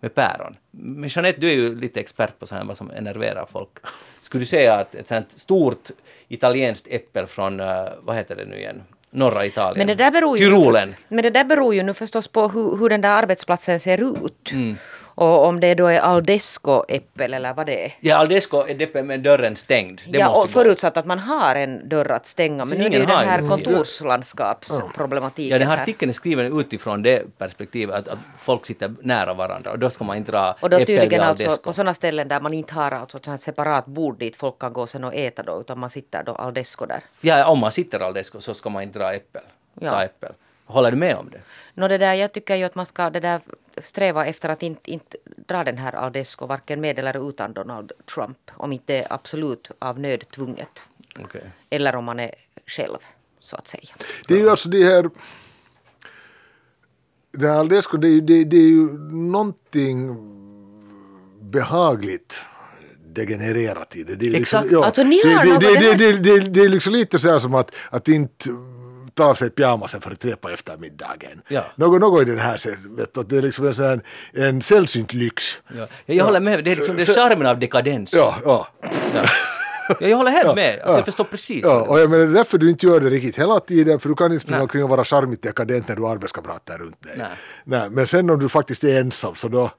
Speaker 3: med päron. Men Jeanette, du är ju lite expert på sånt här, vad som enerverar folk. Skulle du säga att ett sånt stort italienskt äppel från, eh, vad heter det nu igen, norra Italien?
Speaker 4: Men det där beror ju,
Speaker 3: Tyrolen.
Speaker 4: Men det där beror ju nu förstås på hur, hur den där arbetsplatsen ser ut.
Speaker 3: Mm.
Speaker 4: Och om det då är Aldesco-äppel eller vad det är.
Speaker 3: Ja, Aldesco är det med dörren stängd. Det
Speaker 4: ja, och
Speaker 3: gå.
Speaker 4: förutsatt att man har en dörr att stänga. Men nu är det ju den här kontorslandskapsproblematiken.
Speaker 3: Ja, den här artikeln är skriven utifrån det perspektivet att, att folk sitter nära varandra och då ska man inte dra
Speaker 4: Och då tydligen alltså på sådana ställen där man inte har alltså ett separat bord dit folk kan gå sen och äta då, utan man sitter då Aldesco där.
Speaker 3: Ja, om man sitter Aldesco så ska man inte dra äppel.
Speaker 4: Ja.
Speaker 3: Ta äppel. Håller du med om det?
Speaker 4: Nå det där, jag tycker ju att man ska det där sträva efter att inte, inte dra den här Aldesco varken med eller utan Donald Trump. Om inte det är absolut av nöd tvunget.
Speaker 3: Okej.
Speaker 4: Eller om man är själv, så att säga.
Speaker 5: Det är ju alltså de här det här Aldesco, det, är ju- det, det är ju någonting behagligt degenererat i det. det är liksom,
Speaker 3: Exakt.
Speaker 4: Alltså, ni har
Speaker 5: det,
Speaker 4: något-
Speaker 5: det,
Speaker 4: det
Speaker 5: det, det, det, det, det är liksom lite så här som att, att inte ta av sig pyjamasen för tre på eftermiddagen.
Speaker 3: Ja.
Speaker 5: Något, något i den här, vet du, att det är liksom en, sån här, en sällsynt lyx.
Speaker 3: Ja. Jag håller med, det är liksom det är charmen av dekadens.
Speaker 5: Ja, ja.
Speaker 3: Ja, jag håller helt med, alltså,
Speaker 5: ja.
Speaker 3: jag förstår precis.
Speaker 5: Ja, och jag menar det är därför du inte gör det riktigt hela tiden, för du kan inte springa omkring och vara charmigt dekadent när du har arbetskamrater runt dig.
Speaker 3: Nej.
Speaker 5: Nej, men sen om du faktiskt är ensam så då,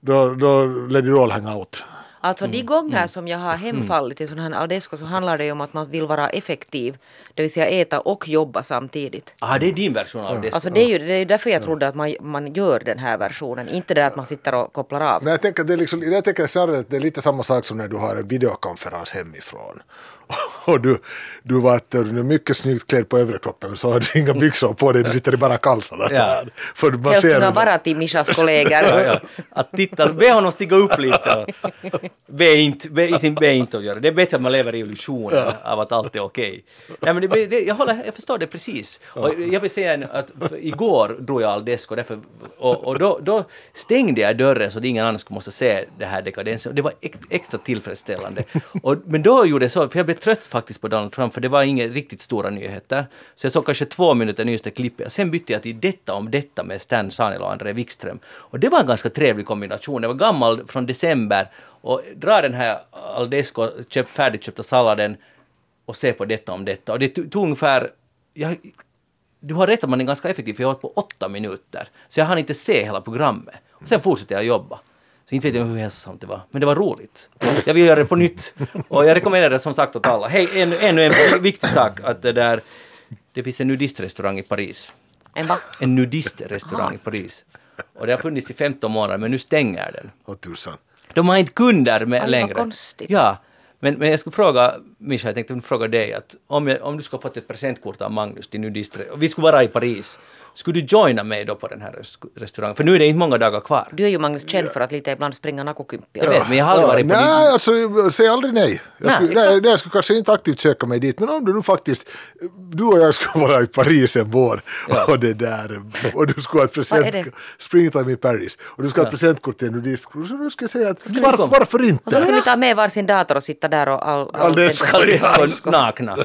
Speaker 5: då, då let it all hang out.
Speaker 4: Alltså de gånger som jag har hemfallit till sån här Aldesco så handlar det ju om att man vill vara effektiv. Det vill säga äta och jobba samtidigt.
Speaker 3: Ah, det är din version av det.
Speaker 4: Alltså det är ju det är därför jag trodde att man, man gör den här versionen. Inte det att man sitter och kopplar av.
Speaker 5: Men jag tänker, det är liksom, jag tänker snarare att det är lite samma sak som när du har en videokonferens hemifrån. Och du, du var att du är mycket snyggt klädd på överkroppen så har du inga byxor på dig, du sitter i bara kalsarna
Speaker 3: Ja.
Speaker 5: där. För man ser
Speaker 4: Hälsningar bara till Mishas kollegor.
Speaker 3: Ja, ja. Att titta, be honom stiga upp lite. Och be inte, be, be inte att göra det. Det är bättre att man lever i illusionen av att allt är okej. Nej, men det, det, jag, håller, jag förstår det precis. Och jag vill säga en, att igår drog jag Aldesco därför, och, och då, då stängde jag dörren så att ingen annan skulle måste se det här dekadensen. Och Det var ex, extra tillfredsställande. Och, men då gjorde jag så, för jag blev trött faktiskt på Donald Trump, för det var inga riktigt stora nyheter. Så jag såg kanske två minuter nyheter klippet. Sen bytte jag till detta om detta med Stan Sanila och André Wikström. Och det var en ganska trevlig kombination. Det var gammal från december och dra den här Aldesco köp, färdigköpta salladen och se på detta om detta. Och det tog ungefär, jag, du har rätt att man är ganska effektiv för jag har på åtta minuter. Så jag hann inte se hela programmet. Och sen fortsatte jag jobba. Så inte vet jag hur hälsosamt det var. Men det var roligt. Jag vill göra det på nytt. Och jag rekommenderar det som sagt åt alla. Hej, ännu, ännu en viktig sak. Att det där, det finns en nudistrestaurang i Paris.
Speaker 4: En va?
Speaker 3: En nudistrestaurang i Paris. Och det har funnits i 15 månader men nu stänger den.
Speaker 5: Åh tusan.
Speaker 3: De har inte kunder med
Speaker 4: Aj, vad
Speaker 3: längre.
Speaker 4: konstigt.
Speaker 3: Ja, men, men jag skulle fråga, Mischa, jag tänkte fråga dig att om, jag, om du skulle ha fått ett presentkort av Magnus till nudistre, och vi skulle vara i Paris, skulle du joina mig då på den här res- restaurangen? För nu är det inte många dagar kvar.
Speaker 4: Du är ju Magnus känd för att lite ibland springa nakokympia.
Speaker 3: Jag vet, men jag har aldrig varit på
Speaker 5: nej,
Speaker 3: din...
Speaker 5: alltså säg aldrig nej. Jag skulle, nej, nej, jag skulle kanske inte aktivt söka mig dit, men om du nu faktiskt, du och jag skulle vara i Paris en vår
Speaker 3: Ja.
Speaker 5: och det där, och du skulle ha ett
Speaker 4: Vad är
Speaker 5: present,
Speaker 4: det?
Speaker 5: springtime i Paris, och du ska ha ett presentkort till en nudist, så nu ska jag säga att varför, varför
Speaker 4: Och så
Speaker 5: inte?
Speaker 4: ska ni ta med varsin dator och sitta där och all... all
Speaker 5: Aldesco.
Speaker 3: Aldesco nakna.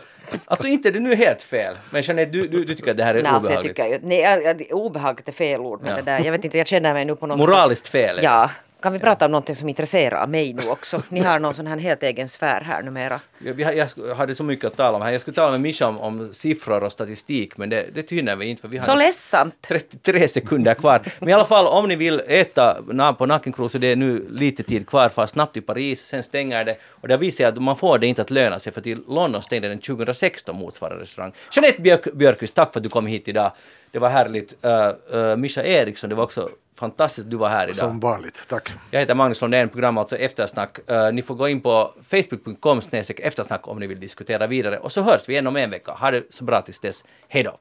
Speaker 3: Alltså inte är det nu helt fel, men Jeanette, du, du, du tycker att det här är
Speaker 4: Nej, alltså jag
Speaker 3: obehagligt?
Speaker 4: tycker. Nej, obehagligt är fel ord, men
Speaker 3: Ja.
Speaker 4: det där, jag vet inte, jag känner mig nu på något
Speaker 3: Moraliskt fel?
Speaker 4: Ja. Kan vi prata om någonting som intresserar mig nu också? Ni har någon sån här helt egen sfär här numera.
Speaker 3: Jag, jag hade så mycket att tala om här. Jag skulle tala med Mischa om, om siffror och statistik, men det, det hinner vi inte för vi har
Speaker 4: Så ledsamt!
Speaker 3: 33 sekunder kvar. Men i alla fall, om ni vill äta på Nackenkrog så det är nu lite tid kvar, far snabbt till Paris, sen stänger det. Och det visar att man får det inte att löna sig, för till London stängde den 2016 motsvarande restaurang. Jeanette Björk, Björkqvist, tack för att du kom hit idag. Det var härligt. Uh, uh, Mischa Eriksson, det var också fantastiskt att du var här idag.
Speaker 5: Som vanligt, tack.
Speaker 3: Jag heter Magnus Lundén, program alltså Eftersnack. Eh, ni får gå in på facebook.com eftersnack om ni vill diskutera vidare. Och så hörs vi igen om en vecka. Ha det så bra tills dess. Hej då!